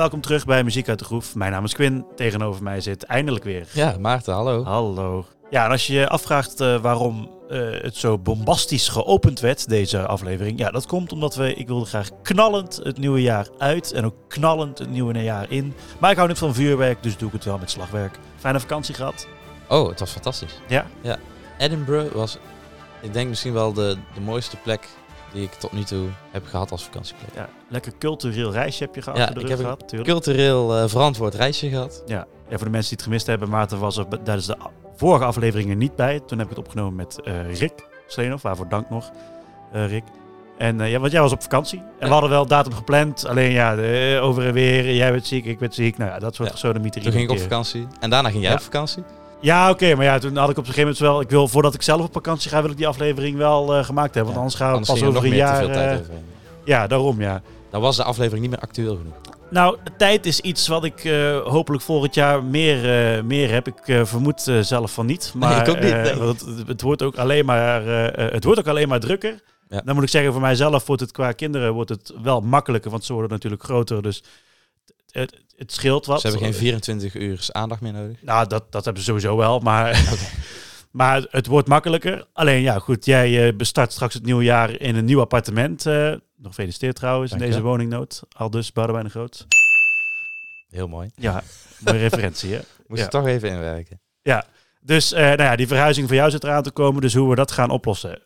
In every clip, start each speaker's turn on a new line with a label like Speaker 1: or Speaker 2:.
Speaker 1: Welkom terug bij Muziek uit de Groef. Mijn naam is Quinn. Tegenover mij zit eindelijk weer.
Speaker 2: Ja, Maarten, hallo.
Speaker 1: Hallo. Ja, en als je je afvraagt uh, waarom uh, het zo bombastisch geopend werd, deze aflevering. Ja, dat komt omdat we, ik wilde graag knallend het nieuwe jaar uit en ook knallend het nieuwe jaar in. Maar ik hou niet van vuurwerk, dus doe ik het wel met slagwerk. Fijne vakantie gehad.
Speaker 2: Oh, het was fantastisch.
Speaker 1: Ja?
Speaker 2: Ja. Edinburgh was, ik denk misschien wel de, de mooiste plek die ik tot nu toe heb gehad als vakantieplek.
Speaker 1: Ja, lekker cultureel reisje heb je gehad.
Speaker 2: Ja, ik heb gehad, een cultureel uh, verantwoord reisje gehad.
Speaker 1: Ja. ja, voor de mensen die het gemist hebben, Maarten was er tijdens de vorige afleveringen niet bij. Toen heb ik het opgenomen met uh, Rick Sleenhoff, waarvoor dank nog, uh, Rick. En ja, want jij was op vakantie. En ja. we hadden wel datum gepland. Alleen ja, de, over en weer. Jij bent ziek, ik ben ziek. Nou ja, dat soort ja.
Speaker 2: Toen ging ik op vakantie. En daarna ging jij op vakantie.
Speaker 1: Ja, oké, okay, maar ja, toen had ik op een gegeven moment wel. Ik wil voordat ik zelf op vakantie ga, wil ik die aflevering wel uh, gemaakt hebben. Want anders gaan we
Speaker 2: anders
Speaker 1: pas over een jaar.
Speaker 2: Uh,
Speaker 1: ja, daarom ja.
Speaker 2: Dan was de aflevering niet meer actueel genoeg.
Speaker 1: Nou, tijd is iets wat ik uh, hopelijk volgend jaar meer, meer heb. Ik vermoed zelf van niet. Maar
Speaker 2: nee, ik ook niet. Nee.
Speaker 1: Het, het, wordt ook alleen maar, het wordt ook alleen maar drukker. Ja. Dan moet ik zeggen, voor mijzelf wordt het qua kinderen wordt het wel makkelijker. Want ze worden natuurlijk groter. Dus het, het scheelt wat.
Speaker 2: Ze hebben geen 24 uur aandacht meer nodig.
Speaker 1: Nou, dat, dat hebben ze sowieso wel. Maar, maar het wordt makkelijker. Alleen ja, goed, jij uh, bestart straks het nieuwe jaar in een nieuw appartement. Uh, nog gefeliciteerd trouwens Dank in deze je. woningnood. Al dus Boudewijn de Groot.
Speaker 2: Heel mooi.
Speaker 1: Ja, mooie referentie hè.
Speaker 2: Moest
Speaker 1: ja.
Speaker 2: er toch even inwerken.
Speaker 1: Ja, dus uh, nou ja, die verhuizing voor jou zit eraan te komen. Dus hoe we dat gaan oplossen.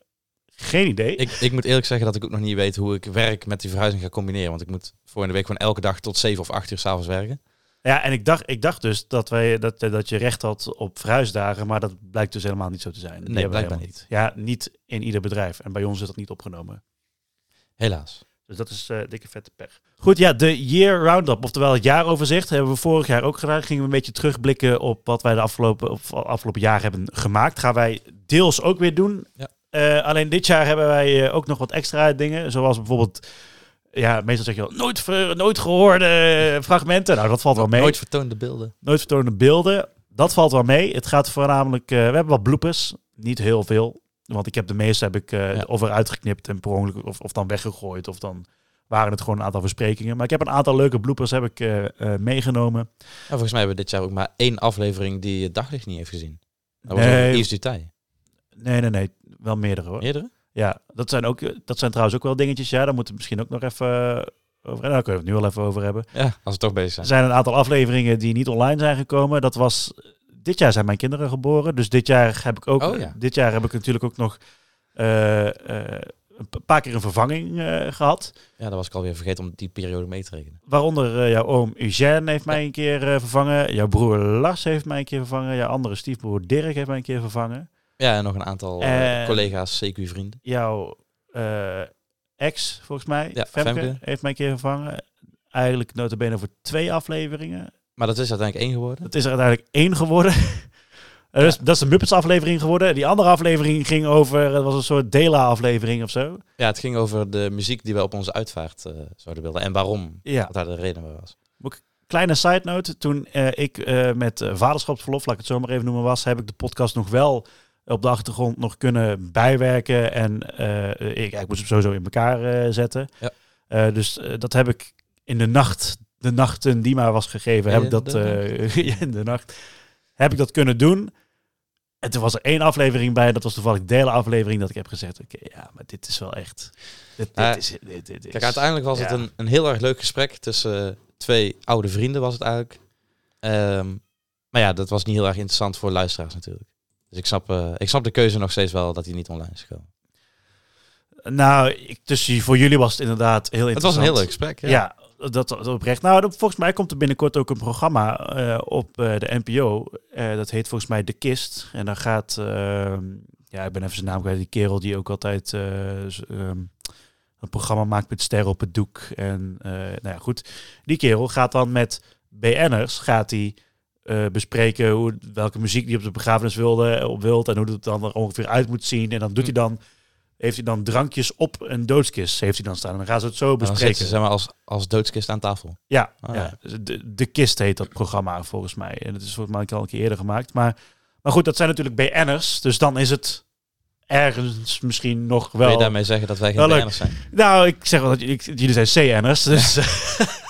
Speaker 1: Geen idee.
Speaker 2: Ik, ik moet eerlijk zeggen dat ik ook nog niet weet hoe ik werk met die verhuizing ga combineren. Want ik moet voor in de week gewoon elke dag tot 7 of 8 uur s'avonds werken.
Speaker 1: Ja, en ik dacht, ik dacht dus dat, wij, dat, dat je recht had op verhuisdagen, maar dat blijkt dus helemaal niet zo te zijn.
Speaker 2: Nee, blijkbaar niet.
Speaker 1: Ja, niet in ieder bedrijf. En bij ons is dat niet opgenomen.
Speaker 2: Helaas.
Speaker 1: Dus dat is uh, dikke vette pech. Goed, ja, de Year Roundup, oftewel het jaaroverzicht, hebben we vorig jaar ook gedaan. Gingen we een beetje terugblikken op wat wij de afgelopen, of afgelopen jaar hebben gemaakt. Gaan wij deels ook weer doen.
Speaker 2: Ja.
Speaker 1: Uh, alleen dit jaar hebben wij uh, ook nog wat extra dingen, zoals bijvoorbeeld ja, meestal zeg je wel nooit, ver, nooit gehoorde fragmenten. Nou, dat valt wel mee.
Speaker 2: Nooit vertoonde beelden.
Speaker 1: Nooit vertoonde beelden. Dat valt wel mee. Het gaat voornamelijk... Uh, we hebben wat bloepers. Niet heel veel. Want ik heb de meeste heb ik uh, ja. of eruit geknipt en per ongeluk of, of dan weggegooid. Of dan waren het gewoon een aantal versprekingen. Maar ik heb een aantal leuke bloepers heb ik uh, meegenomen.
Speaker 2: Ja, volgens mij hebben we dit jaar ook maar één aflevering die het daglicht niet heeft gezien. Dat was nee. Yves Dutay.
Speaker 1: Nee, nee, nee. Wel meerdere hoor.
Speaker 2: Meerdere?
Speaker 1: Ja, dat zijn, ook, dat zijn trouwens ook wel dingetjes. Ja, daar moeten we misschien ook nog even over. Daar kunnen we het nu wel even over hebben.
Speaker 2: Ja, als we toch bezig zijn.
Speaker 1: Er zijn een aantal afleveringen die niet online zijn gekomen. Dat was. Dit jaar zijn mijn kinderen geboren. Dus dit jaar heb ik ook.
Speaker 2: Oh, ja.
Speaker 1: Dit jaar heb ik natuurlijk ook nog. Uh, uh, een paar keer een vervanging uh, gehad.
Speaker 2: Ja, dat was ik alweer vergeten om die periode mee te rekenen.
Speaker 1: Waaronder jouw oom Eugène heeft mij een keer vervangen. Jouw broer Lars heeft mij een keer vervangen. Jouw andere stiefbroer Dirk heeft mij een keer vervangen.
Speaker 2: Ja, en nog een aantal uh, collega's, CQ-vrienden.
Speaker 1: Jouw uh, ex, volgens mij,
Speaker 2: ja,
Speaker 1: Femke,
Speaker 2: Femke,
Speaker 1: heeft mij een keer vervangen. Eigenlijk notabene voor twee afleveringen.
Speaker 2: Maar dat is uiteindelijk één geworden?
Speaker 1: Dat is er uiteindelijk één geworden. ja. dus, dat is een Muppets aflevering geworden. Die andere aflevering ging over, het was een soort Dela-aflevering of zo.
Speaker 2: Ja, het ging over de muziek die we op onze uitvaart uh, zouden willen. En waarom,
Speaker 1: ja.
Speaker 2: wat daar de reden bij was.
Speaker 1: Kleine side note, toen ik met vaderschapsverlof, laat ik het zo maar even noemen, was, heb ik de podcast nog wel op de achtergrond nog kunnen bijwerken. En uh, ik, ik moest hem sowieso in elkaar uh, zetten.
Speaker 2: Ja.
Speaker 1: Uh, dus dat heb ik in de nacht, de nachten die maar was gegeven, heb ik dat in de nacht heb ik dat kunnen doen. En toen was er één aflevering bij, dat was toevallig de hele aflevering dat ik heb gezegd, oké, okay, ja, maar dit is wel echt. Dit, dit is, dit, dit is,
Speaker 2: kijk, uiteindelijk was ja. het een, een heel erg leuk gesprek tussen twee oude vrienden, was het eigenlijk. Um, maar ja, dat was niet heel erg interessant voor luisteraars natuurlijk. Dus ik snap, uh, ik snap de keuze nog steeds wel dat hij niet online is gekomen.
Speaker 1: Nou, ik, dus voor jullie was het inderdaad heel interessant.
Speaker 2: Het was een heel leuk gesprek. Ja,
Speaker 1: ja dat, dat oprecht. Nou, dat, volgens mij komt er binnenkort ook een programma uh, op uh, de NPO. dat heet volgens mij De Kist. En dan gaat, ehm, ja, ik ben even zijn naam kwijt, die kerel die ook altijd um, een programma maakt met sterren op het doek. En nou ja, goed. Die kerel gaat dan met BN'ers, gaat hij uh, bespreken hoe, welke muziek die op de begrafenis wilde, op wilt en hoe het dan er ongeveer uit moet zien. En dan doet hij dan, heeft hij dan drankjes op een doodskist, heeft hij dan staan. En dan gaan ze het zo bespreken.
Speaker 2: Ze, zeg maar, als, als doodskist aan tafel.
Speaker 1: Ja, oh, ja. ja. De, de kist heet dat programma volgens mij. En het is volgens mij al een keer eerder gemaakt. Maar, maar goed, dat zijn natuurlijk BN'ers. Dus dan is het ergens misschien nog wel...
Speaker 2: Wil je daarmee zeggen dat wij geen BN'ers zijn?
Speaker 1: Nou, ik zeg wel dat jullie zijn CN'ers. Dus...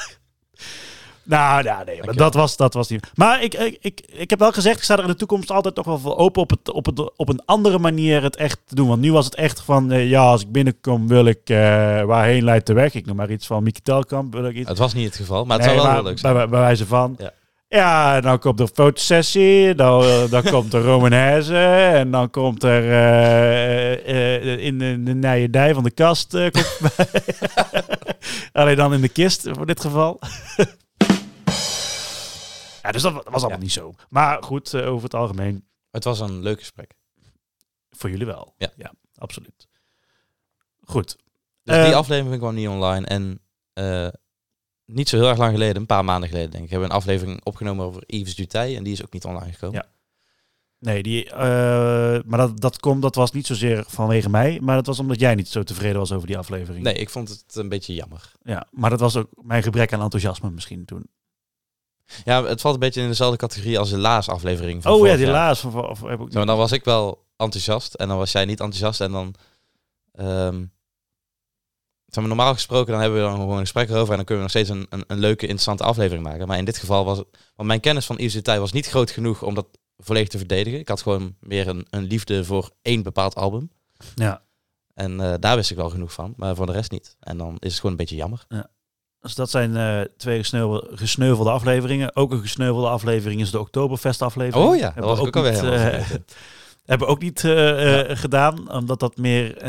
Speaker 1: Nou, ja, nee, maar dat was, dat was niet. Maar ik, ik, ik, ik heb wel gezegd, ik sta er in de toekomst altijd nog wel voor open op, het, op, het, op een andere manier het echt te doen. Want nu was het echt van, eh, ja, als ik binnenkom wil ik, eh, waarheen leidt de weg? Ik noem maar iets van Mieke Telkamp, wil ik iets.
Speaker 2: Het was niet het geval, maar het
Speaker 1: Nee,
Speaker 2: zou wel
Speaker 1: maar
Speaker 2: leuk zijn.
Speaker 1: Bij, bij wijze van.
Speaker 2: Ja.
Speaker 1: Ja, dan komt er fotosessie, dan, eh, dan komt er Romaneske en dan komt er eh, eh, eh, in de, de nijedij van de kast. eh, komt bij. Alleen dan in de kist, voor dit geval. Ja, dus dat wa- was allemaal
Speaker 2: Ja.
Speaker 1: niet zo. Maar goed, eh, over het algemeen,
Speaker 2: Het was een leuk gesprek.
Speaker 1: voor jullie wel.
Speaker 2: Ja.
Speaker 1: absoluut. Goed.
Speaker 2: Dus
Speaker 1: Eh,
Speaker 2: die aflevering kwam niet online. En eh, niet zo heel erg lang geleden, een paar maanden geleden denk ik, hebben we een aflevering opgenomen over Yves Dutay. En die is ook niet online gekomen.
Speaker 1: Ja. Nee, die, eh, maar dat, dat, komt, dat was niet zozeer vanwege mij, maar dat was omdat jij niet zo tevreden was over die aflevering.
Speaker 2: Nee, ik vond het een beetje jammer.
Speaker 1: Ja, maar dat was ook mijn gebrek aan enthousiasme misschien toen.
Speaker 2: Ja, het valt een beetje in dezelfde categorie als de laatste aflevering van
Speaker 1: Oh ja, die
Speaker 2: jaar.
Speaker 1: laatste. Van, of, heb ik
Speaker 2: maar dan was ik wel enthousiast en dan was jij niet enthousiast. En dan, maar, normaal gesproken, dan hebben we dan gewoon een gesprek erover en dan kunnen we nog steeds een, een, een leuke, interessante aflevering maken. Maar in dit geval was het, want mijn kennis van Dutay was niet groot genoeg om dat volledig te verdedigen. Ik had gewoon meer een, een liefde voor één bepaald album.
Speaker 1: Ja,
Speaker 2: En eh, daar wist ik wel genoeg van, maar voor de rest niet. En dan is het gewoon een beetje jammer.
Speaker 1: Dus dat zijn eh, twee gesneuvelde, gesneuvelde afleveringen. Ook een gesneuvelde aflevering is de Oktoberfest aflevering.
Speaker 2: Oh ja, dat was ook alweer
Speaker 1: eh. Hebben we ook niet eh, gedaan, omdat dat meer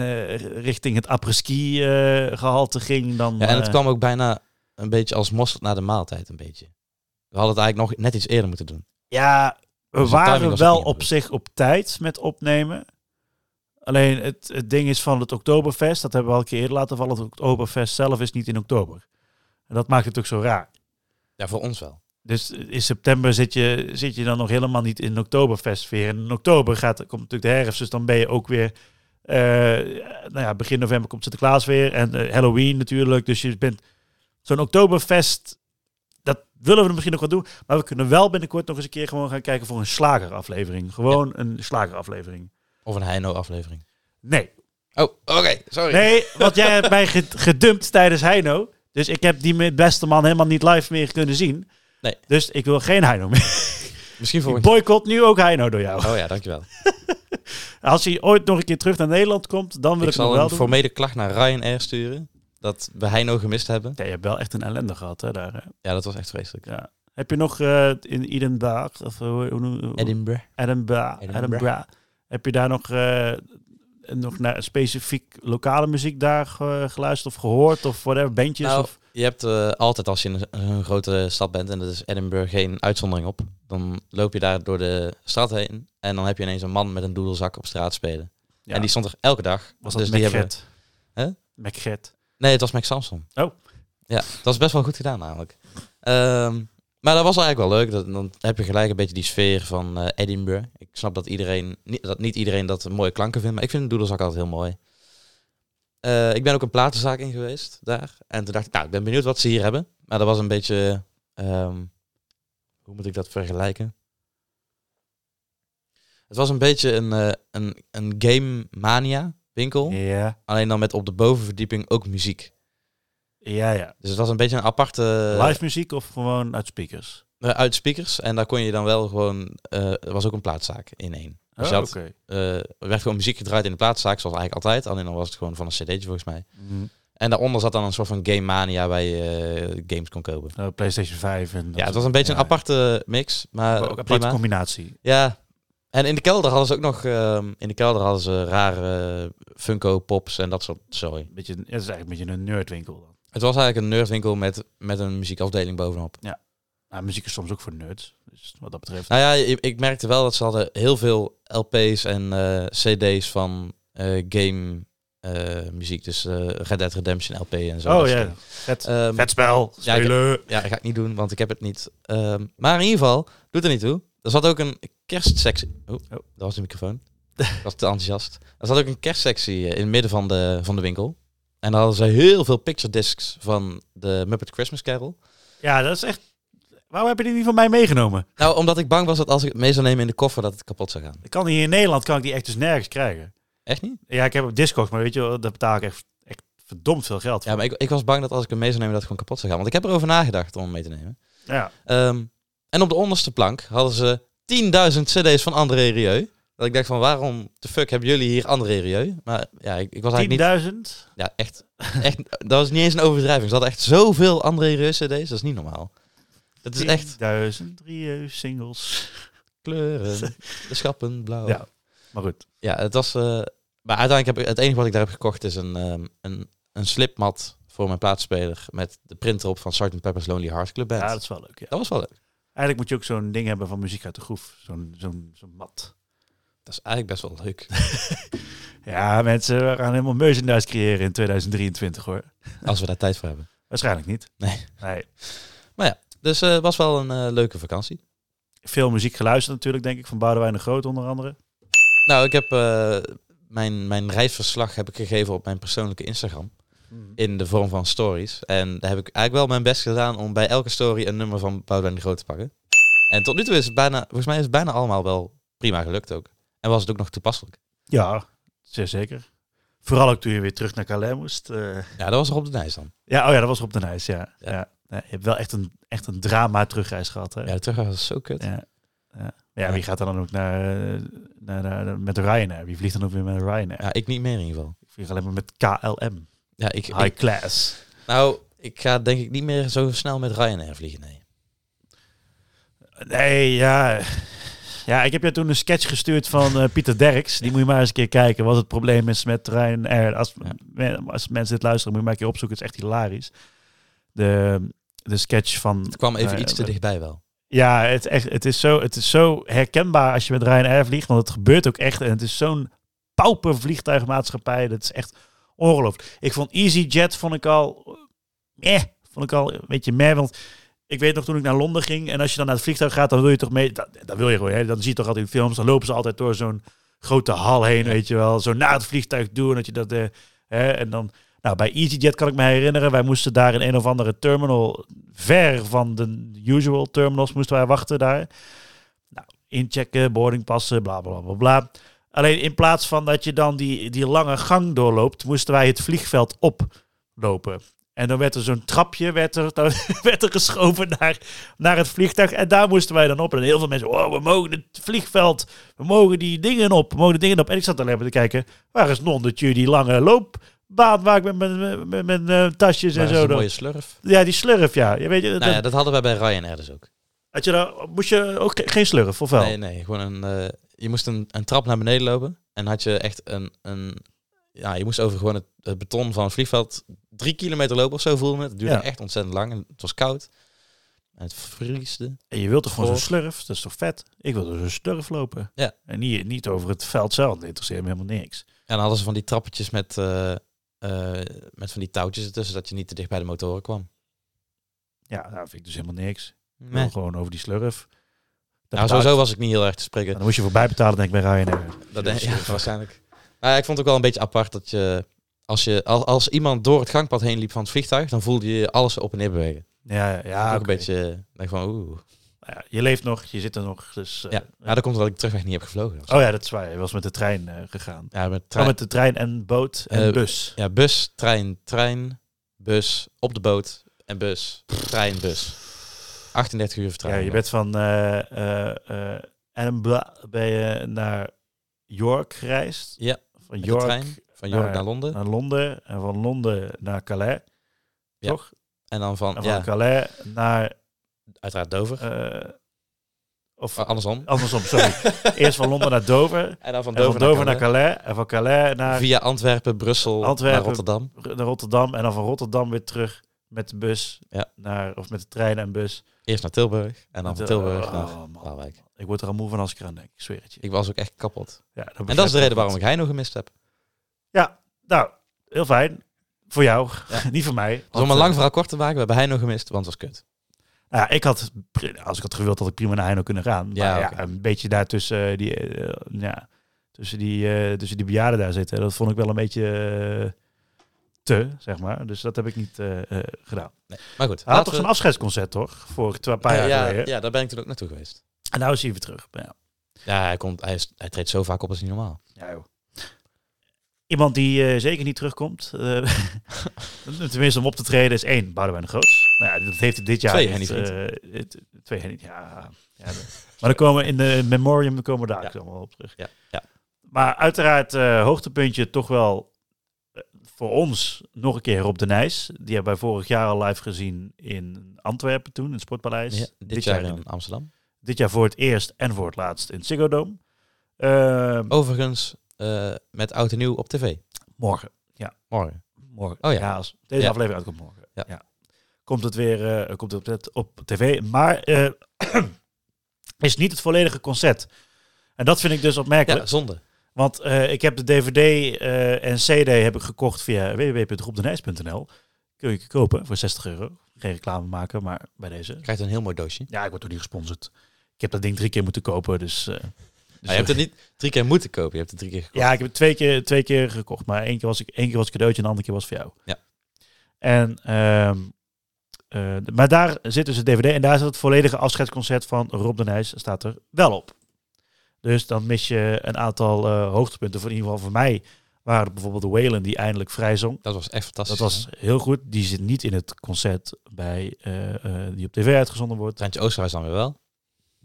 Speaker 1: richting het après-ski eh, gehalte ging dan...
Speaker 2: Ja, en het kwam ook bijna een beetje als mosterd na de maaltijd, een beetje. We hadden het eigenlijk nog net iets eerder moeten doen.
Speaker 1: Ja, we
Speaker 2: Dus
Speaker 1: waren wel op zich op tijd met opnemen. Alleen het, het ding is van het Oktoberfest, dat hebben we al een keer eerder laten vallen. Het Oktoberfest zelf is niet in oktober. En dat maakt het ook zo raar.
Speaker 2: Ja, voor ons wel.
Speaker 1: Dus in september zit je, zit je dan nog helemaal niet in Oktoberfestsfeer. En in oktober gaat, komt natuurlijk de herfst, dus dan ben je ook weer... eh, nou ja, begin november komt Sinterklaas weer en eh, Halloween natuurlijk. Dus je bent zo'n Oktoberfest, dat willen we misschien nog wel doen. Maar we kunnen wel binnenkort nog eens een keer gewoon gaan kijken voor een slageraflevering. Gewoon een slageraflevering.
Speaker 2: Of een Heino-aflevering.
Speaker 1: Nee,
Speaker 2: Oh, oké, sorry.
Speaker 1: nee, want jij hebt mij ge- gedumpt tijdens Heino. Dus ik heb die met beste man helemaal niet live meer kunnen zien.
Speaker 2: Nee.
Speaker 1: Dus ik wil geen Heino meer.
Speaker 2: Misschien
Speaker 1: Ik
Speaker 2: voor een...
Speaker 1: boycott nu ook Heino door jou.
Speaker 2: Oh ja, dankjewel.
Speaker 1: Als hij ooit nog een keer terug naar Nederland komt, dan wil
Speaker 2: Ik
Speaker 1: ik,
Speaker 2: zal
Speaker 1: wel
Speaker 2: een
Speaker 1: doen.
Speaker 2: formele klacht naar Ryanair sturen. Dat we Heino gemist hebben.
Speaker 1: Ja, je hebt wel echt een ellende gehad hè, daar. hè.
Speaker 2: Ja, dat was echt vreselijk.
Speaker 1: Ja. Heb je nog eh, in Edinburgh, of hoe, hoe, hoe,
Speaker 2: Edinburgh.
Speaker 1: Edinburgh,
Speaker 2: Edinburgh.
Speaker 1: Edinburgh. Heb je daar nog, eh, nog naar specifiek lokale muziek daar ge- geluisterd of gehoord? Of whatever, bandjes?
Speaker 2: Nou,
Speaker 1: of...
Speaker 2: je hebt eh, altijd als je in een, een grote stad bent, en dat is Edinburgh geen uitzondering op, dan loop je daar door de stad heen en dan heb je ineens een man met een doedelzak op straat spelen.
Speaker 1: Ja.
Speaker 2: En die stond er elke dag.
Speaker 1: was dat
Speaker 2: dus die hebben...
Speaker 1: McGet?
Speaker 2: Hè?
Speaker 1: McGet.
Speaker 2: Nee, het was Mac Samson.
Speaker 1: Oh.
Speaker 2: Ja, dat was best wel goed gedaan namelijk. Ehm, maar dat was eigenlijk wel leuk. Dat, dan heb je gelijk een beetje die sfeer van eh, Edinburgh. Ik snap dat iedereen, niet, dat niet iedereen dat mooie klanken vindt, maar ik vind een doedelzak altijd heel mooi. Eh, ik ben ook een platenzaak in geweest daar. En toen dacht ik, nou, ik ben benieuwd wat ze hier hebben. Maar dat was een beetje, ehm, hoe moet ik dat vergelijken? Het was een beetje een, eh, een, een game mania winkel.
Speaker 1: Ja,
Speaker 2: Alleen dan met op de bovenverdieping ook muziek.
Speaker 1: Ja, ja.
Speaker 2: Dus het was een beetje een aparte...
Speaker 1: Live muziek of gewoon uit speakers?
Speaker 2: eh, uit speakers. En daar kon je dan wel gewoon... eh er was ook een plaatszaak in één. Dus
Speaker 1: Oh,
Speaker 2: had, eh, er werd gewoon muziek gedraaid in de plaatszaak, zoals eigenlijk altijd. Alleen dan was het gewoon van een cd'tje volgens mij.
Speaker 1: Mhm.
Speaker 2: En daaronder zat dan een soort van game mania waar je eh, games kon kopen.
Speaker 1: Eh, PlayStation 5. En
Speaker 2: Ja, het was een beetje
Speaker 1: ja.
Speaker 2: een aparte mix. Maar
Speaker 1: ook een aparte combinatie.
Speaker 2: Ja. En in de kelder hadden ze ook nog... ehm, in de kelder hadden ze rare Funko Pops en dat soort zooi.
Speaker 1: Beetje, het is eigenlijk een beetje een nerdwinkel dan.
Speaker 2: Het was eigenlijk een nerdwinkel met, met een muziekafdeling bovenop.
Speaker 1: Nou, muziek is soms ook voor nerds. Dus wat dat betreft.
Speaker 2: Nou ja, ik, ik merkte wel dat ze hadden heel veel LP's en eh, CD's van eh, game eh, muziek. Dus Red Dead Redemption LP en zo.
Speaker 1: oh
Speaker 2: Dat
Speaker 1: ja, vet. vet spel.
Speaker 2: ja, ja, dat ga ik niet doen, want ik heb het niet. Ehm, maar in ieder geval, doet er niet toe. Er zat ook een kerstsectie. Oh, dat was de microfoon. ik was te enthousiast. Er zat ook een kerstsectie in het midden van de, van de winkel. En daar hadden ze heel veel picture discs van de Muppet Christmas Carol.
Speaker 1: Ja, dat is echt... Waarom heb je die niet van mij meegenomen?
Speaker 2: Nou, omdat ik bang was dat als ik het mee zou nemen in de koffer, dat het kapot zou gaan.
Speaker 1: Ik kan hier in Nederland kan ik die echt dus nergens krijgen.
Speaker 2: Echt niet?
Speaker 1: Ja, ik heb op Discogs, maar weet je wel, daar betaal ik echt, echt verdomd veel geld voor.
Speaker 2: Ja, maar ik, ik was bang dat als ik hem mee zou nemen, dat het gewoon kapot zou gaan. Want ik heb erover nagedacht om hem mee te nemen.
Speaker 1: Ja.
Speaker 2: Ehm, en op de onderste plank hadden ze 10.000 cd's van André Rieu. Dat ik dacht van, waarom de fuck hebben jullie hier André Rieu? Maar ja, ik, ik was eigenlijk niet...
Speaker 1: 10.000?
Speaker 2: Ja, echt, echt. Dat was niet eens een overdrijving. Ze hadden echt zoveel André Rieu cd's. Dat is niet normaal. Het is echt
Speaker 1: 10.000 drie singles.
Speaker 2: kleuren, de schappen, blauw.
Speaker 1: Ja. Maar goed.
Speaker 2: Ja, het was. eh, maar uiteindelijk heb ik het enige wat ik daar heb gekocht is een, ehm, een, een slipmat voor mijn plaatspeler met de printer op van Sgt. Pepper's Lonely Hearts Club Band.
Speaker 1: Ja, dat is wel leuk. Ja.
Speaker 2: dat was wel leuk.
Speaker 1: Eigenlijk moet je ook zo'n ding hebben van muziek uit de groef. Zo'n zo'n zo'n mat.
Speaker 2: Dat is eigenlijk best wel leuk.
Speaker 1: Ja, mensen, we gaan helemaal merchandise creëren in 2023 hoor.
Speaker 2: als we daar tijd voor hebben.
Speaker 1: Waarschijnlijk niet.
Speaker 2: Nee.
Speaker 1: nee.
Speaker 2: Dus eh, het was wel een eh, leuke vakantie.
Speaker 1: Veel muziek geluisterd natuurlijk, denk ik, van Boudewijn de Groot onder andere.
Speaker 2: Nou, ik heb eh, mijn, mijn reisverslag heb ik gegeven op mijn persoonlijke Instagram. In de vorm van stories. En daar heb ik eigenlijk wel mijn best gedaan om bij elke story een nummer van Boudewijn de Groot te pakken. En tot nu toe is het bijna, volgens mij is het bijna allemaal wel prima gelukt ook. En was het ook nog toepasselijk.
Speaker 1: Ja, zeer zeker. Vooral ook toen je weer terug naar Calais moest. eh.
Speaker 2: Ja, dat was er op de Nijs dan.
Speaker 1: Ja, oh ja, dat was op de Nijs, ja.
Speaker 2: Ja.
Speaker 1: ja. Je hebt wel echt een, echt een drama terugreis gehad. Hè?
Speaker 2: Ja, de terugweg was zo kut.
Speaker 1: Ja. Ja. Ja, wie gaat dan ook naar, naar, naar, met Ryanair? Wie vliegt dan ook weer met Ryanair?
Speaker 2: Ja, ik niet meer in ieder geval.
Speaker 1: Ik vlieg alleen maar met KLM.
Speaker 2: Ja, ik,
Speaker 1: High
Speaker 2: ik-
Speaker 1: class.
Speaker 2: nou, ik ga denk ik niet meer zo snel met Ryanair vliegen, nee.
Speaker 1: Nee, ja. Ja, ik heb je toen een sketch gestuurd van eh, Pieter Derks. Die moet je maar eens een keer kijken wat het probleem is met Ryanair. Als,
Speaker 2: Ja.
Speaker 1: me- als mensen dit luisteren, moet je maar een keer opzoeken. Het is echt hilarisch. De, de sketch van...
Speaker 2: Het kwam even
Speaker 1: eh,
Speaker 2: iets te dichtbij wel.
Speaker 1: Ja, het, echt, het, is zo, het is zo herkenbaar als je met Ryanair vliegt. Want het gebeurt ook echt. En het is zo'n pauper vliegtuigmaatschappij. Dat is echt ongelooflijk. Ik vond EasyJet vond ik al... Eh, vond ik al een beetje meer. Want ik weet nog toen ik naar Londen ging. En als je dan naar het vliegtuig gaat, dan wil je toch mee... Dat, dat wil je gewoon. Hè? Dan zie je toch altijd in films. Dan lopen ze altijd door zo'n grote hal heen,
Speaker 2: Ja.
Speaker 1: weet je wel. Zo naar het vliegtuig doen. Dat je dat... eh, hè? En dan... Nou, bij EasyJet kan ik me herinneren. Wij moesten daar in een of andere terminal... Ver van de usual terminals moesten wij wachten daar. Nou, inchecken, boardingpassen, bla bla bla bla. Alleen in plaats van dat je dan die, die lange gang doorloopt, moesten wij het vliegveld oplopen. En dan werd er zo'n trapje werd er, werd er geschoven naar, naar het vliegtuig. En daar moesten wij dan op. En heel veel mensen, oh, we mogen het vliegveld, we mogen die dingen op, we mogen de dingen op. En ik zat alleen maar te kijken, waar is nonnetje die lange loopbaan waar ik met mijn, met, met mijn eh, tasjes
Speaker 2: Maar
Speaker 1: en
Speaker 2: dat
Speaker 1: zo.
Speaker 2: een mooie slurf.
Speaker 1: Ja, die slurf, ja. Je weet, je,
Speaker 2: Nou ja, dat hadden wij bij Ryanair dus ook.
Speaker 1: had je daar, moest je ook ge- geen slurf, of wel?
Speaker 2: Nee, nee, gewoon een. eh, je moest een, een trap naar beneden lopen en had je echt een, een ja, je moest over gewoon het, het beton van het vliegveld drie kilometer lopen of zo voelde me. Het duurde
Speaker 1: Ja.
Speaker 2: echt ontzettend lang en het was koud. En het vriesde.
Speaker 1: En je wilt toch gewoon zo'n slurf? Dat is toch vet? Ik wil dus een slurf lopen.
Speaker 2: Ja.
Speaker 1: En niet, niet over het veld zelf. Dat interesseert me helemaal niks.
Speaker 2: En dan hadden ze van die trappetjes met, eh, eh, met van die touwtjes ertussen, dat je niet te dicht bij de motoren kwam.
Speaker 1: Ja, nou vind ik dus helemaal niks. Ik
Speaker 2: Nee.
Speaker 1: gewoon over die slurf. Dat
Speaker 2: Nou, sowieso was ik niet heel erg te spreken.
Speaker 1: Dan moest je voorbij betalen, denk ik, bij Ryanair.
Speaker 2: Dat denk, ja, waarschijnlijk. Maar ja, ik vond het ook wel een beetje apart dat je als, je, als, als iemand door het gangpad heen liep van het vliegtuig, dan voelde je alles op en neer bewegen.
Speaker 1: Ja, ja,
Speaker 2: ook een beetje, denk van oeh.
Speaker 1: Ja, je leeft nog, je zit er nog. Dus, eh,
Speaker 2: Ja, ja, dat komt omdat ik terugweg niet heb gevlogen.
Speaker 1: Oh ja, dat is waar. Je was met de trein eh, gegaan.
Speaker 2: Ja, met
Speaker 1: Oh,
Speaker 2: trein,
Speaker 1: met de trein en boot en
Speaker 2: Eh,
Speaker 1: bus.
Speaker 2: ja, bus, trein, trein, bus, op de boot en bus, trein, bus. 38 uur
Speaker 1: Ja,
Speaker 2: vertraging.
Speaker 1: je bent van Edinburgh ben je naar York gereisd.
Speaker 2: Ja,
Speaker 1: Van York
Speaker 2: trein van York
Speaker 1: naar-
Speaker 2: naar Londen.
Speaker 1: naar Londen. En van Londen naar Calais.
Speaker 2: Ja.
Speaker 1: Toch?
Speaker 2: En dan van,
Speaker 1: En van
Speaker 2: ja,
Speaker 1: Calais naar...
Speaker 2: uiteraard Dover.
Speaker 1: eh, of
Speaker 2: andersom.
Speaker 1: andersom, sorry. Eerst van Londen naar Dover.
Speaker 2: En dan van Dover, naar
Speaker 1: naar Calais. En van Calais naar,
Speaker 2: Via Antwerpen, Brussel,
Speaker 1: Antwerpen.
Speaker 2: naar Rotterdam.
Speaker 1: naar Rotterdam. En dan van Rotterdam weer terug met de bus.
Speaker 2: Ja.
Speaker 1: Naar, of met de trein en bus.
Speaker 2: Eerst naar Tilburg en dan van Tilburg
Speaker 1: Oh,
Speaker 2: naar. Waalwijk.
Speaker 1: Ik word er al moe van als ik eraan denk. Ik zweer het je.
Speaker 2: Ik was ook echt kapot.
Speaker 1: Ja, dat
Speaker 2: En dat is de reden waarom ik Heino gemist heb.
Speaker 1: Ja, nou, heel fijn. Voor jou.
Speaker 2: Ja.
Speaker 1: Niet voor mij.
Speaker 2: Dus om een
Speaker 1: Want,
Speaker 2: lang
Speaker 1: eh,
Speaker 2: verhaal kort te maken, we hebben Heino gemist, want het was kut.
Speaker 1: Nou ja, ik had, als ik had gewild, had ik prima naar Heino kunnen gaan.
Speaker 2: Ja,
Speaker 1: maar ja, een beetje daar tussen eh, die, eh, ja, tussen die, tussen die bejaarden daar zitten. Dat vond ik wel een beetje te, zeg maar. Dus dat heb ik niet gedaan.
Speaker 2: Nee. Maar goed,
Speaker 1: Hij had toch zo'n afscheidsconcert, toch? Voor een paar jaar
Speaker 2: ja,
Speaker 1: geleden.
Speaker 2: ja, daar ben ik toen ook naartoe geweest.
Speaker 1: En nou is hij weer terug. Ja,
Speaker 2: Ja, hij, komt, hij, is, hij treedt zo vaak op als niet normaal.
Speaker 1: ja joh. Iemand die eh, zeker niet terugkomt, eh, tenminste om op te treden, is één, Boudewijn de Groot. Nou ja, dat heeft hij dit jaar.
Speaker 2: Twee
Speaker 1: niet,
Speaker 2: Henny
Speaker 1: eh, het- twee Henny, ja. ja maar dan komen we in de memoriam, dan komen we daar
Speaker 2: Ja.
Speaker 1: ook allemaal op terug.
Speaker 2: Ja, ja.
Speaker 1: Maar uiteraard eh, hoogtepuntje toch wel voor ons nog een keer Rob de Nijs. Die hebben wij vorig jaar al live gezien in Antwerpen toen, in het Sportpaleis.
Speaker 2: Ja, dit, jaar in Amsterdam.
Speaker 1: Dit jaar voor het eerst en voor het laatst in Ziggo Dome. Ehm,
Speaker 2: Overigens eh, met oud en nieuw op tv.
Speaker 1: Morgen.
Speaker 2: Morgen.
Speaker 1: Morgen.
Speaker 2: Oh ja.
Speaker 1: als deze
Speaker 2: Ja.
Speaker 1: aflevering uitkomt morgen. Ja.
Speaker 2: Ja.
Speaker 1: Komt het weer eh, komt het op, het- op tv. Maar eh, is niet het volledige concert. En dat vind ik dus opmerkelijk.
Speaker 2: Ja, zonde.
Speaker 1: Want ik heb de DVD en CD heb ik gekocht via www.robdenijs.nl. Kun je kopen voor 60 euro. Geen reclame maken, maar bij deze.
Speaker 2: Je krijgt een heel mooi doosje.
Speaker 1: Ja, ik word door niet gesponsord. Ik heb dat ding drie keer moeten kopen, dus... eh, dus
Speaker 2: je hebt het niet drie keer moeten kopen. Je hebt het drie keer gekocht.
Speaker 1: Ja, ik heb het twee keer, twee keer gekocht. Maar één keer was ik één keer was cadeautje en de andere keer was voor jou.
Speaker 2: Ja.
Speaker 1: En, ehm, eh, maar daar zit dus een DVD en daar zit het volledige afscheidsconcert van Rob de Nijs staat er wel op. Dus dan mis je een aantal eh, hoogtepunten. Voor in ieder geval voor mij waren het bijvoorbeeld de Whalen die eindelijk vrij zong.
Speaker 2: Dat was echt fantastisch.
Speaker 1: Dat was heel goed. Die zit niet in het concert bij, die op tv uitgezonden wordt.
Speaker 2: Treintje Oosterhuis dan weer wel.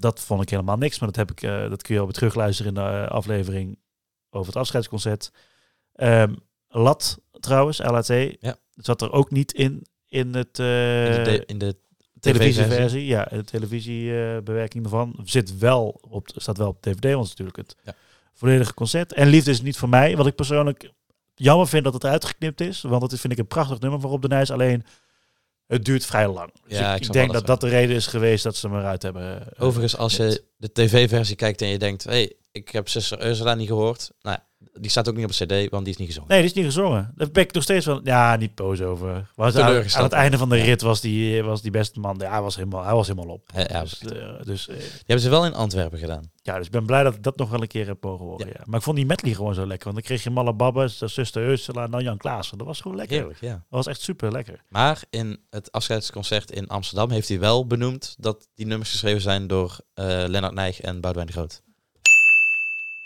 Speaker 1: Dat vond ik helemaal niks, maar dat, heb ik, eh, dat kun je alweer terugluisteren in de eh, aflevering over het afscheidsconcert. Ehm, Lat trouwens, LAT,
Speaker 2: Ja.
Speaker 1: zat er ook niet in in het eh,
Speaker 2: in, de, in de
Speaker 1: televisieversie. Ja, de televisiebewerking ervan zit wel op, staat wel op DVD, want natuurlijk het
Speaker 2: Ja.
Speaker 1: volledige concert. En Liefde is niet voor mij, wat ik persoonlijk jammer vind dat het uitgeknipt is, want dat is, vind ik een prachtig nummer van Rob de Nijs. Alleen het duurt vrij lang. Dus
Speaker 2: Ja,
Speaker 1: ik,
Speaker 2: ik
Speaker 1: denk dat
Speaker 2: dat
Speaker 1: de reden is geweest dat ze hem eruit hebben.
Speaker 2: Overigens, als je de tv-versie kijkt en je denkt... hey, ik heb zuster Ursula niet gehoord. Nou die staat ook niet op cd, want die is niet gezongen.
Speaker 1: Nee, die is niet gezongen. Daar ben ik nog steeds van. Ja, niet boos over. Was aan, aan het einde van de rit was die, was die beste man. Ja, hij was helemaal, hij was helemaal op.
Speaker 2: Ja, ja,
Speaker 1: dus, eh, dus, eh,
Speaker 2: Die hebben ze wel in Antwerpen gedaan.
Speaker 1: ja, dus ik ben blij dat ik dat nog wel een keer heb mogen horen.
Speaker 2: Ja.
Speaker 1: Maar ik vond die medley gewoon zo lekker. Want dan kreeg je Malle Babbes, zuster Ursula en dan Jan Klaassen. Dat was gewoon lekker.
Speaker 2: Heerlijk, ja.
Speaker 1: Dat was echt super lekker.
Speaker 2: Maar in het afscheidsconcert in Amsterdam heeft hij wel benoemd... dat die nummers geschreven zijn door eh Lennart Nijg en Boudewijn de Groot.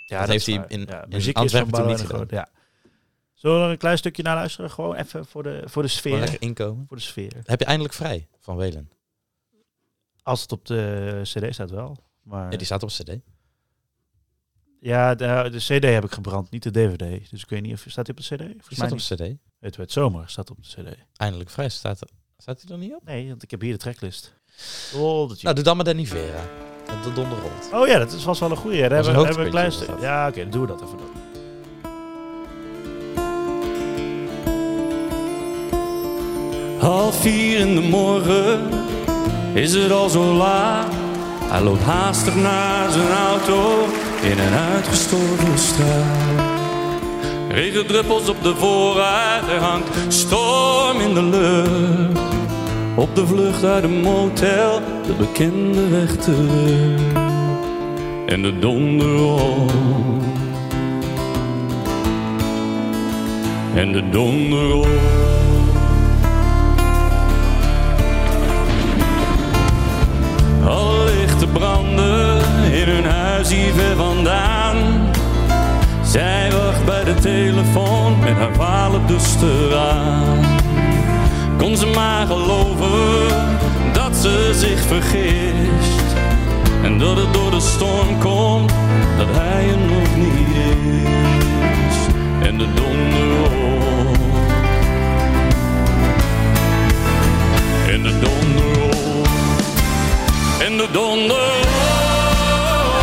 Speaker 1: Ja,
Speaker 2: Dat heeft hij in-
Speaker 1: ja,
Speaker 2: in
Speaker 1: muziek
Speaker 2: Antwerpen
Speaker 1: is van
Speaker 2: niet
Speaker 1: de Groot, Ja. Zullen we er een klein stukje naar luisteren? Gewoon even voor de, voor de sfeer.
Speaker 2: lekker inkomen.
Speaker 1: Voor de sfeer.
Speaker 2: Heb je eindelijk vrij van Welen?
Speaker 1: Als het op de cd staat wel. Maar...
Speaker 2: Ja, die staat op cd.
Speaker 1: Ja, de, de CD heb ik gebrand, niet de DVD. Dus ik weet niet of staat die op de CD? Volgens
Speaker 2: staat op
Speaker 1: niet.
Speaker 2: cd.
Speaker 1: Het werd zomer staat op de CD.
Speaker 2: Eindelijk vrij staat er. Staat hij er niet op?
Speaker 1: Nee, want ik heb hier de tracklist. Oh, dat
Speaker 2: Nou, doe dan maar Danny Vera. De donder rolt.
Speaker 1: oh ja, dat is vast wel een goeie. Daar
Speaker 2: Dat is
Speaker 1: hebben,
Speaker 2: een
Speaker 1: hebben we een klein stuk. Ja, oké, dan doen we dat even dan.
Speaker 3: Half vier in de morgen is het al zo laat. Hij loopt haastig naar zijn auto in een uitgestorven straat. Regendruppels op de voorruit, er hangt storm in de lucht. Op de vlucht uit een motel, de bekende weg terug. En de donder. En de donder rolt. Alle lichten branden in hun huis hier ver vandaan. Zij wacht bij de telefoon met haar vader dus eraan. Kon ze maar geloven dat ze zich vergist. En dat het door de storm komt, dat hij er nog niet is. En de donder rolt. En de donder. En de donder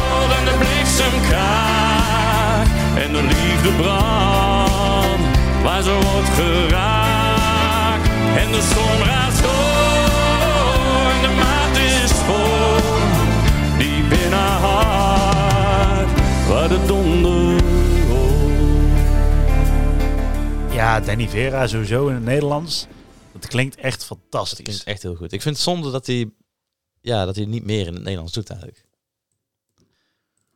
Speaker 3: rolt en de bliksem kraakt en de liefde brandt waar ze wordt geraakt. En de storm raast door en de maat is vol, diep in haar hart waar de donder rolt.
Speaker 1: Ja, Danny Vera sowieso in het Nederlands. Dat klinkt echt
Speaker 2: Dat
Speaker 1: fantastisch.
Speaker 2: klinkt echt heel goed. Ik vind het zonde dat hij, ja, dat hij niet meer in het Nederlands doet eigenlijk.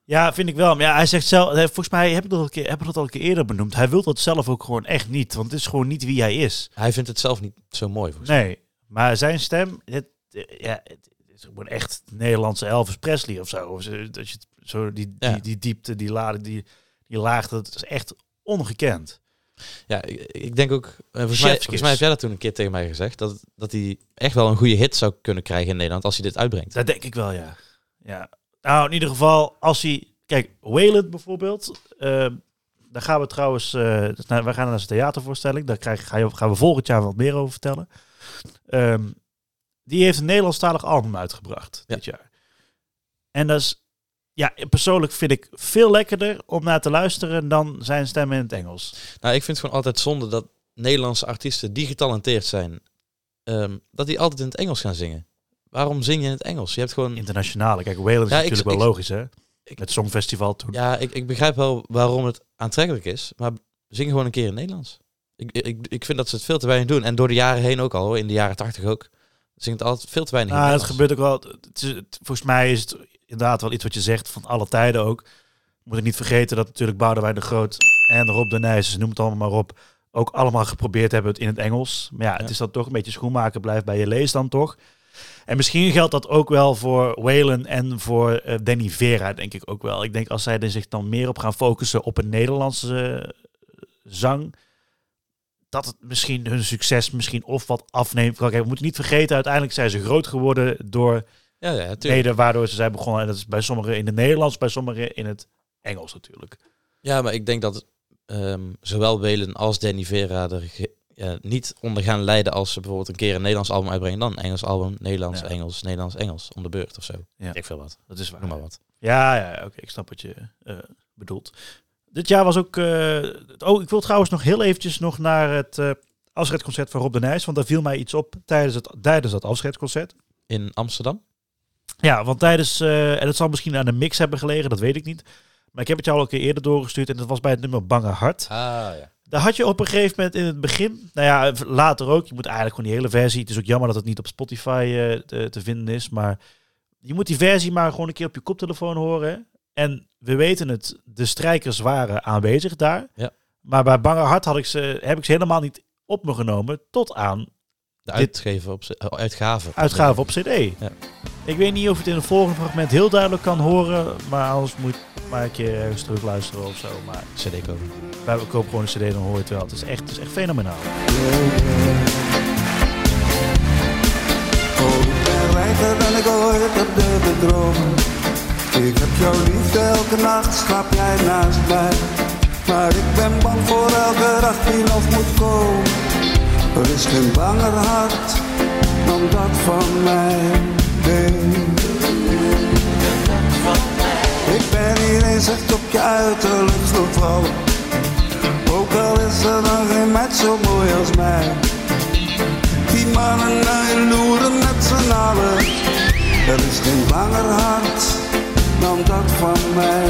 Speaker 1: Ja, vind ik wel. Maar ja, hij zegt zelf, eh, volgens mij heb ik dat al een keer, heb ik dat al een keer eerder benoemd. Hij wil dat zelf ook gewoon echt niet, want het is gewoon niet wie hij is.
Speaker 2: Hij vindt het zelf niet zo mooi mij.
Speaker 1: Nee, maar zijn stem, het, eh, ja, het is gewoon echt Nederlandse Elvis Presley of zo. Of zo, Dat je zo die,
Speaker 2: Ja.
Speaker 1: die, die diepte, die laag, die, die laagte, dat is echt ongekend.
Speaker 2: Ja, ik, ik denk ook, eh, volgens, mij, volgens mij heb jij dat toen een keer tegen mij gezegd, dat, dat hij echt wel een goede hit zou kunnen krijgen in Nederland als hij dit uitbrengt.
Speaker 1: Dat denk ik wel, ja. ja. Nou, in ieder geval, als hij... Kijk, Wayland bijvoorbeeld. eh, daar gaan we trouwens... eh, dus we gaan naar zijn theatervoorstelling. Daar krijg, ga je, gaan we volgend jaar wat meer over vertellen. Ehm, die heeft een Nederlandstalig album uitgebracht
Speaker 2: Ja.
Speaker 1: dit jaar. En dat is... Ja, persoonlijk vind ik veel lekkerder om naar te luisteren dan zijn stem in het Engels.
Speaker 2: Nou, ik vind het gewoon altijd zonde dat Nederlandse artiesten die getalenteerd zijn, ehm, dat die altijd in het Engels gaan zingen. Waarom zing je in het Engels? Je hebt gewoon...
Speaker 1: Internationale. Kijk, Wayland is
Speaker 2: Ja,
Speaker 1: natuurlijk
Speaker 2: ik-
Speaker 1: wel logisch, hè?
Speaker 2: ik-
Speaker 1: Het Songfestival toen.
Speaker 2: Ja, ik, ik begrijp wel waarom het aantrekkelijk is, maar zing gewoon een keer in het Nederlands. Ik, ik, ik vind dat ze het veel te weinig doen. En door de jaren heen ook al, hoor, in de jaren tachtig ook, zingt het altijd veel te weinig in
Speaker 1: Nou,
Speaker 2: het Nederlands.
Speaker 1: gebeurt ook wel. Het is, het- volgens mij is het inderdaad wel iets wat je zegt van alle tijden ook. Moet ik niet vergeten dat natuurlijk Boudewijn de Groot en Rob de Nijs, ze noem het allemaal maar op, ook allemaal geprobeerd hebben het in het Engels. Maar ja, het
Speaker 2: Ja.
Speaker 1: is dan toch een beetje schoenmaken blijft bij je lees dan toch. En misschien geldt dat ook wel voor Waylon en voor eh, Danny Vera, denk ik ook wel. Ik denk als zij er zich dan meer op gaan focussen op een Nederlandse eh, zang, dat het misschien hun succes misschien of wat afneemt. Kijk, we moeten niet vergeten, uiteindelijk zijn ze groot geworden door
Speaker 2: Ja, ja,
Speaker 1: mede waardoor ze zijn begonnen. En dat is bij sommigen in het Nederlands, bij sommigen in het Engels natuurlijk.
Speaker 2: Ja, maar ik denk dat ehm, zowel Welen als Danny Vera er ja, niet onder gaan lijden als ze bijvoorbeeld een keer een Nederlands album uitbrengen. Dan Engels album, Nederlands,
Speaker 1: Ja.
Speaker 2: Engels, Nederlands, Engels. Om de beurt of zo.
Speaker 1: Ja.
Speaker 2: Ik veel wat.
Speaker 1: Dat is waar.
Speaker 2: Noem maar wat.
Speaker 1: Ja, ja, oké, ik snap wat je eh, bedoelt. Dit jaar was ook... eh, oh, ik wil trouwens nog heel eventjes nog naar het eh afscheidsconcert van Rob de Nijs. Want daar viel mij iets op tijdens, het, tijdens dat afscheidsconcert.
Speaker 2: In Amsterdam?
Speaker 1: Ja, want tijdens... eh, en het zal misschien aan de mix hebben gelegen, dat weet ik niet. Maar ik heb het jou al een keer eerder doorgestuurd. En dat was bij het nummer Bange Hart.
Speaker 2: Ah, ja.
Speaker 1: Daar had je op een gegeven moment in het begin, nou ja, later ook, je moet eigenlijk gewoon die hele versie, het is ook jammer dat het niet op Spotify eh, te, te vinden is, maar je moet die versie maar gewoon een keer op je koptelefoon horen. En we weten het, de strijkers waren aanwezig daar.
Speaker 2: Ja.
Speaker 1: Maar bij Bange Hart had ik ze, heb ik ze helemaal niet op me genomen tot aan
Speaker 2: De uitgeven op, z- oh, uitgave.
Speaker 1: uitgave op cd.
Speaker 2: Ja.
Speaker 1: Ik weet niet of je het in het volgende fragment heel duidelijk kan horen, maar anders moet je maar een keer ergens terug luisteren of zo. Maar
Speaker 2: CD kopen.
Speaker 1: wij kopen gewoon een cd, dan hoor je het wel. Het is echt, het is echt fenomenaal.
Speaker 4: Oh. Ik heb jouw liefde elke nacht, slaap jij naast mij. Maar ik ben bang voor elke dag die nog moet komen. Er is geen banger hart dan dat van mij. Ik ben hier eens echt op je uiterlijk gevallen. Ook al is er dan geen meid zo mooi als mij. Die mannen naar je loeren met z'n allen. Er is geen banger hart dan dat van mij,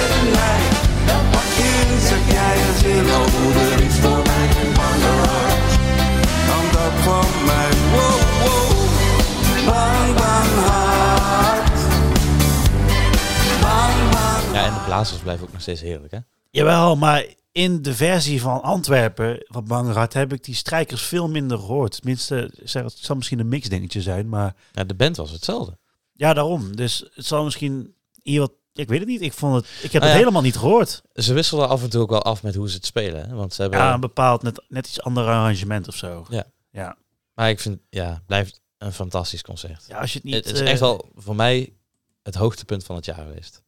Speaker 2: blazers blijven ook nog steeds heerlijk, hè?
Speaker 1: Jawel, maar in de versie van Antwerpen van Bangerhart heb ik die strijkers veel minder gehoord. Tenminste, zeg, het zal misschien een mixdingetje zijn, maar
Speaker 2: Ja, de band was hetzelfde.
Speaker 1: ja, daarom. Dus het zal misschien hier wat... Ik weet het niet. Ik vond het. Ik heb
Speaker 2: Nou
Speaker 1: het
Speaker 2: ja.
Speaker 1: helemaal niet gehoord.
Speaker 2: Ze wisselden af en toe ook wel af met hoe ze het spelen, hè? Want ze hebben...
Speaker 1: Ja, een bepaald net, net iets ander arrangement of zo.
Speaker 2: Ja.
Speaker 1: Ja.
Speaker 2: Maar ik vind, ja, blijft een fantastisch concert.
Speaker 1: Ja, als je het niet.
Speaker 2: het is
Speaker 1: eh,
Speaker 2: echt wel voor mij het hoogtepunt van het jaar geweest.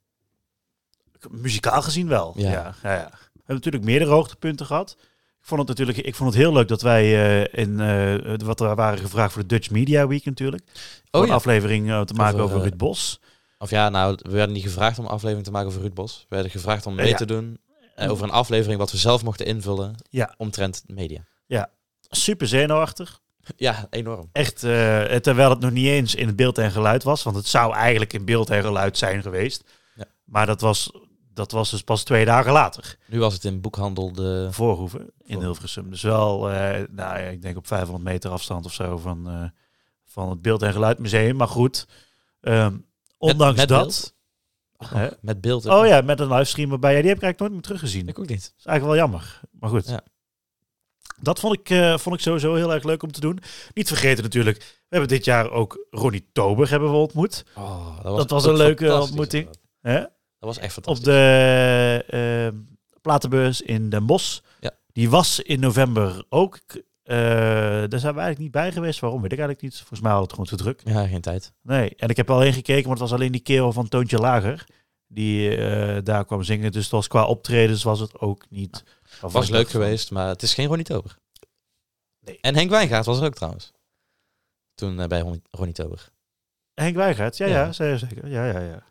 Speaker 1: Muzikaal gezien wel. Ja.
Speaker 2: Ja.
Speaker 1: Ja, ja, We hebben natuurlijk meerdere hoogtepunten gehad. Ik vond het natuurlijk, ik vond het heel leuk dat wij eh, in eh, wat we waren gevraagd voor de Dutch Media Week natuurlijk.
Speaker 2: Oh
Speaker 1: een
Speaker 2: ja.
Speaker 1: aflevering eh, te maken
Speaker 2: Over,
Speaker 1: over Ruud Bos.
Speaker 2: Of ja, nou, we werden niet gevraagd om een aflevering te maken over Ruud Bos. We werden gevraagd om mee
Speaker 1: Ja.
Speaker 2: te doen over een aflevering wat we zelf mochten invullen
Speaker 1: Ja.
Speaker 2: omtrent media.
Speaker 1: Super zenuwachtig.
Speaker 2: Ja, enorm.
Speaker 1: Echt, terwijl het nog niet eens in het beeld en geluid was. Want het zou eigenlijk in beeld en geluid zijn geweest.
Speaker 2: Ja.
Speaker 1: Maar dat was dat was dus pas twee dagen later.
Speaker 2: Nu was het in boekhandel de...
Speaker 1: Voorhoeven in
Speaker 2: Voor-
Speaker 1: Hilversum. Dus wel, eh, nou ja, ik denk op 500 meter afstand of zo van, eh, van het Beeld- en Geluidmuseum. Maar goed, ehm, ondanks
Speaker 2: met
Speaker 1: dat...
Speaker 2: beeld?
Speaker 1: Hè?
Speaker 2: Met beeld.
Speaker 1: Oh ja, met een livestream erbij. Ja, die heb ik eigenlijk nooit meer teruggezien.
Speaker 2: Ik ook niet.
Speaker 1: is eigenlijk wel jammer. Maar goed.
Speaker 2: Ja.
Speaker 1: Dat vond ik, eh, vond ik sowieso heel erg leuk om te doen. Niet vergeten natuurlijk, we hebben dit jaar ook Ronnie Tober hebben we ontmoet.
Speaker 2: Oh,
Speaker 1: Dat was
Speaker 2: ook
Speaker 1: een leuke ontmoeting. Hè?
Speaker 2: Dat was echt
Speaker 1: Op
Speaker 2: fantastisch.
Speaker 1: de eh, platenbeurs in Den Bosch.
Speaker 2: Ja.
Speaker 1: Die was in november ook. Eh, daar zijn we eigenlijk niet bij geweest. Waarom weet ik eigenlijk niet. Volgens mij had het gewoon te druk.
Speaker 2: Ja, geen tijd.
Speaker 1: Nee, en ik heb wel heen gekeken, maar het was alleen die kerel van Toontje Lager. Die eh, daar kwam zingen. Dus het was qua optredens was het ook niet. waarvan
Speaker 2: Was leuk geweest, maar het is geen Ronnie Tober.
Speaker 1: Nee.
Speaker 2: En Henk Wijngaard was er ook trouwens. Toen eh, bij Ronnie, Tober.
Speaker 1: Henk Wijgaard, ja,
Speaker 2: Ja.
Speaker 1: ja, zeker. Ja, ja, ja.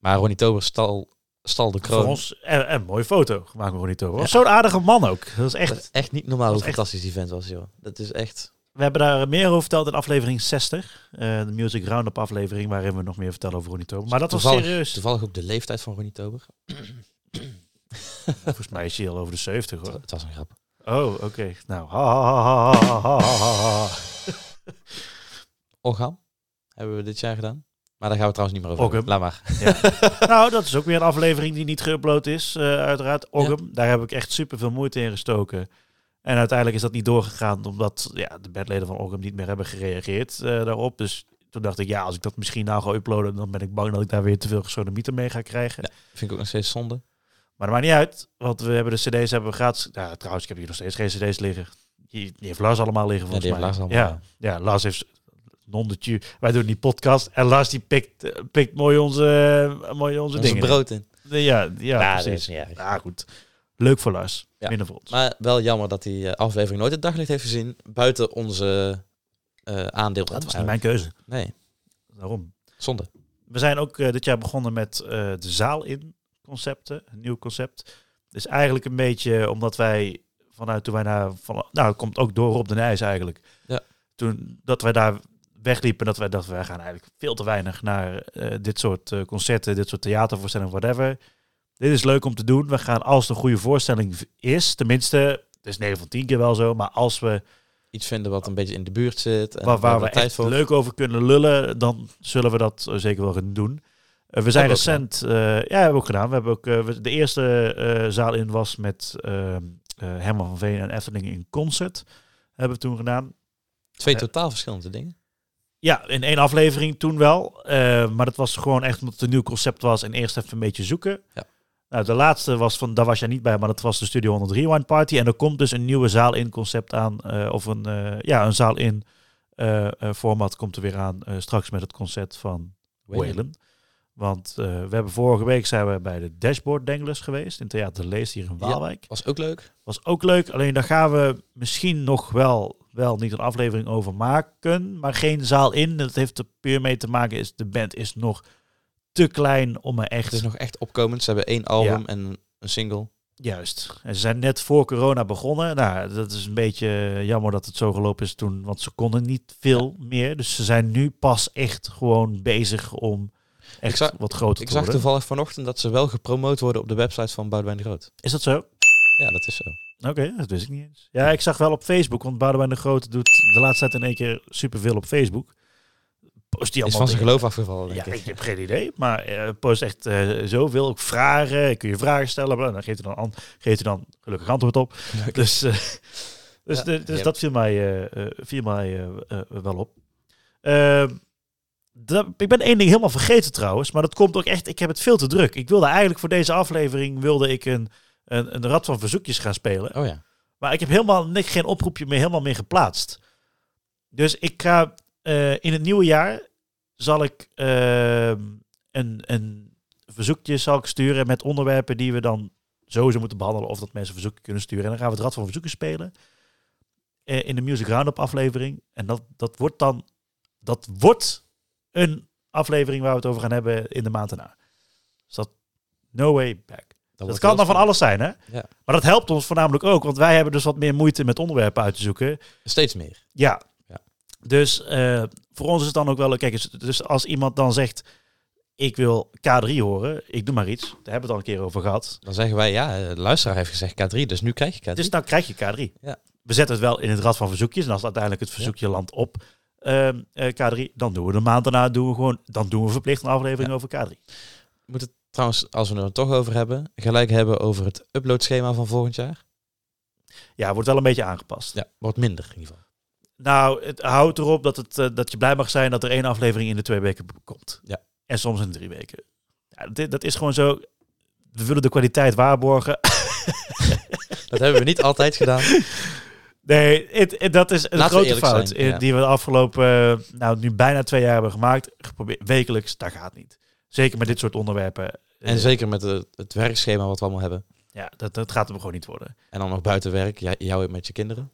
Speaker 2: Maar Ronnie Tober stal, stal de kroon.
Speaker 1: En, een mooie foto gemaakt met Ronnie Tober. Zo'n aardige man ook. Dat is echt,
Speaker 2: echt niet normaal hoe fantastisch die vent was, joh. Dat is echt...
Speaker 1: We hebben daar meer over verteld in aflevering 60. Uh, eh, de Music Roundup aflevering, waarin we nog meer vertellen over Ronnie Tober. Maar dat was serieus.
Speaker 2: Toevallig ook de leeftijd van Ronnie Tober.
Speaker 1: Volgens mij is hij al over de 70 hoor.
Speaker 2: Het, was een grap.
Speaker 1: Oh, oké. Nou,
Speaker 2: hebben we dit jaar gedaan. Maar daar gaan we trouwens niet meer over. Hebben. Laat maar.
Speaker 1: nou, dat is ook weer een aflevering die niet geüpload is, eh, uiteraard. Ogham, daar heb ik echt super veel moeite in gestoken. En uiteindelijk is dat niet doorgegaan, omdat ja, de bandleden van Ogham niet meer hebben gereageerd eh, daarop. Dus toen dacht ik, ja, als ik dat misschien nou ga uploaden, dan ben ik bang dat ik daar weer te veel gesodemieter mee ga krijgen.
Speaker 2: Ja. Vind ik ook nog steeds zonde.
Speaker 1: Maar dat maakt niet uit, want we hebben de cd's hebben we gratis. Ja, trouwens, ik heb hier nog steeds geen cd's liggen. Die, die heeft Lars allemaal liggen
Speaker 2: Ja,
Speaker 1: volgens
Speaker 2: heeft
Speaker 1: mij.
Speaker 2: Lars allemaal,
Speaker 1: ja. ja, Lars heeft non-de Wij doen die podcast en Lars die pikt, pikt mooi onze, mooi onze,
Speaker 2: Onze
Speaker 1: dingen.
Speaker 2: brood in.
Speaker 1: Ja, ja,
Speaker 2: Ja, dat
Speaker 1: precies. Ja, goed. Leuk voor Lars.
Speaker 2: Ja.
Speaker 1: Minder voor ons.
Speaker 2: Maar wel jammer dat die eh, aflevering nooit het daglicht heeft gezien. Buiten onze eh, aandeel.
Speaker 1: dat was niet mijn keuze.
Speaker 2: Nee,
Speaker 1: Daarom.
Speaker 2: zonde.
Speaker 1: We zijn ook eh, dit jaar begonnen met de zaal in concepten. Een nieuw concept. Dus eigenlijk een beetje omdat wij vanuit toen wij naar... Van, nou, het komt ook door op de Nijs eigenlijk.
Speaker 2: Ja.
Speaker 1: Toen dat wij daar wegliepen, dat wij dachten, wij gaan eigenlijk veel te weinig naar eh, dit soort eh, concerten, dit soort theatervoorstellingen, whatever. Dit is leuk om te doen. We gaan, als het een goede voorstelling is, tenminste, het is 9 van 10 keer wel zo, maar als we
Speaker 2: Iets vinden wat een beetje in de buurt zit. En
Speaker 1: waar, we
Speaker 2: tijd
Speaker 1: echt
Speaker 2: voor.
Speaker 1: leuk over kunnen lullen, dan zullen we dat eh, zeker wel gaan doen. We zijn
Speaker 2: Hebben we
Speaker 1: recent, ja, hebben we ook gedaan. We hebben ook we- de eerste zaal in was met eh, eh, Herman van Veen en Efteling in concert. Hebben we toen gedaan.
Speaker 2: Twee totaal verschillende dingen.
Speaker 1: Ja, in één aflevering toen wel. Eh, maar dat was gewoon echt omdat het een nieuw concept was en eerst even een beetje zoeken.
Speaker 2: Ja.
Speaker 1: Nou, de laatste was van, daar was jij niet bij, maar dat was de Studio 100 Rewind Party. En er komt dus een nieuwe zaal in concept aan. eh, of een, eh, ja, een zaal in format komt er weer aan. straks met het concert van Whalen. Want we hebben vorige week zijn we bij de Dashboard Danglers geweest. In Theater Lees hier in
Speaker 2: Ja.
Speaker 1: Waalwijk.
Speaker 2: Was ook leuk.
Speaker 1: Was ook leuk. Alleen daar gaan we misschien nog wel, wel niet een aflevering over maken. Maar geen zaal in. Dat heeft er puur mee te maken. Is, de band is nog te klein om er echt...
Speaker 2: Het is nog echt opkomend. Ze hebben één album en een single.
Speaker 1: Juist. En ze zijn net voor corona begonnen. Nou, dat is een beetje jammer dat het zo gelopen is toen. Want ze konden niet veel meer. Dus ze zijn nu pas echt gewoon bezig om echt
Speaker 2: Ik zag-
Speaker 1: wat groter
Speaker 2: Ik
Speaker 1: te
Speaker 2: zag
Speaker 1: worden.
Speaker 2: toevallig vanochtend dat ze wel gepromoot worden op de website van Boudewijn de Groot.
Speaker 1: Is dat zo?
Speaker 2: Ja, dat is zo.
Speaker 1: Oké, dat wist ik niet eens. Ja, ik zag wel op Facebook, want Boudewijn de Grote doet de laatste tijd in één keer superveel op Facebook. Post die
Speaker 2: Is
Speaker 1: allemaal
Speaker 2: van zijn geloof afgevallen, denk
Speaker 1: Ja,
Speaker 2: ik.
Speaker 1: ik heb geen idee, maar eh, post echt eh, zoveel. Ook vragen, kun je vragen stellen, dan geeft hij dan, an, geeft hij dan gelukkig antwoord op. Dus, eh, dus,
Speaker 2: Ja,
Speaker 1: de- dus
Speaker 2: ja.
Speaker 1: dat viel mij, viel mij wel op. Ehm, dat- ik ben één ding helemaal vergeten trouwens, maar dat komt ook echt, ik heb het veel te druk. Ik wilde eigenlijk voor deze aflevering wilde ik een, een, een rad van verzoekjes gaan spelen.
Speaker 2: Oh ja.
Speaker 1: Maar ik heb helemaal niks, geen oproepje meer helemaal meer geplaatst. Dus ik ga eh, in het nieuwe jaar zal ik ehm, een, een verzoekje zal ik sturen met onderwerpen die we dan sowieso moeten behandelen of dat mensen verzoeken kunnen sturen. En dan gaan we het Rad van Verzoeken spelen eh, in de Music Roundup aflevering. En dat, dat wordt dan dat wordt een aflevering waar we het over gaan hebben in de maand erna. Dus dat no way back. Dat kan dan van alles zijn, hè?
Speaker 2: Ja.
Speaker 1: Maar dat helpt ons voornamelijk ook, want wij hebben dus wat meer moeite met onderwerpen uit te zoeken.
Speaker 2: Steeds meer.
Speaker 1: Ja.
Speaker 2: Ja.
Speaker 1: Dus eh, voor ons is het dan ook wel, kijk, eens, dus als iemand dan zegt, ik wil K3 horen, ik doe maar iets. Daar hebben we het al een keer over gehad.
Speaker 2: Dan zeggen wij, ja, de luisteraar heeft gezegd K3, dus nu krijg je K3.
Speaker 1: Dus nou krijg je K3.
Speaker 2: Ja.
Speaker 1: We zetten het wel in het rad van verzoekjes. En als uiteindelijk het verzoekje landt op ehm, eh, K3, dan doen we de maand daarna doen we gewoon, dan doen we verplicht een aflevering
Speaker 2: Ja.
Speaker 1: over K3.
Speaker 2: We moeten het trouwens, als we er toch over hebben, gelijk hebben over het uploadschema van volgend jaar.
Speaker 1: Ja, wordt wel een beetje aangepast.
Speaker 2: Ja, wordt minder in ieder geval.
Speaker 1: Nou, het houdt erop dat, het, eh, dat je blij mag zijn dat er één aflevering in de twee weken komt.
Speaker 2: Ja.
Speaker 1: En soms in de drie weken. Ja, dit, dat is gewoon zo. We willen de kwaliteit waarborgen.
Speaker 2: Dat hebben we niet altijd gedaan.
Speaker 1: Nee, het, het- dat is een
Speaker 2: Laten
Speaker 1: grote fout
Speaker 2: zijn,
Speaker 1: eh,
Speaker 2: ja.
Speaker 1: die we de afgelopen, eh, nou nu bijna twee jaar hebben gemaakt. Geprobeerd, wekelijks, dat gaat niet. Zeker met dit soort onderwerpen.
Speaker 2: En
Speaker 1: Eh,
Speaker 2: zeker met het, het werkschema wat we allemaal hebben.
Speaker 1: Ja, dat, dat gaat hem gewoon niet worden.
Speaker 2: En dan nog buiten werk, jij, jou met je kinderen.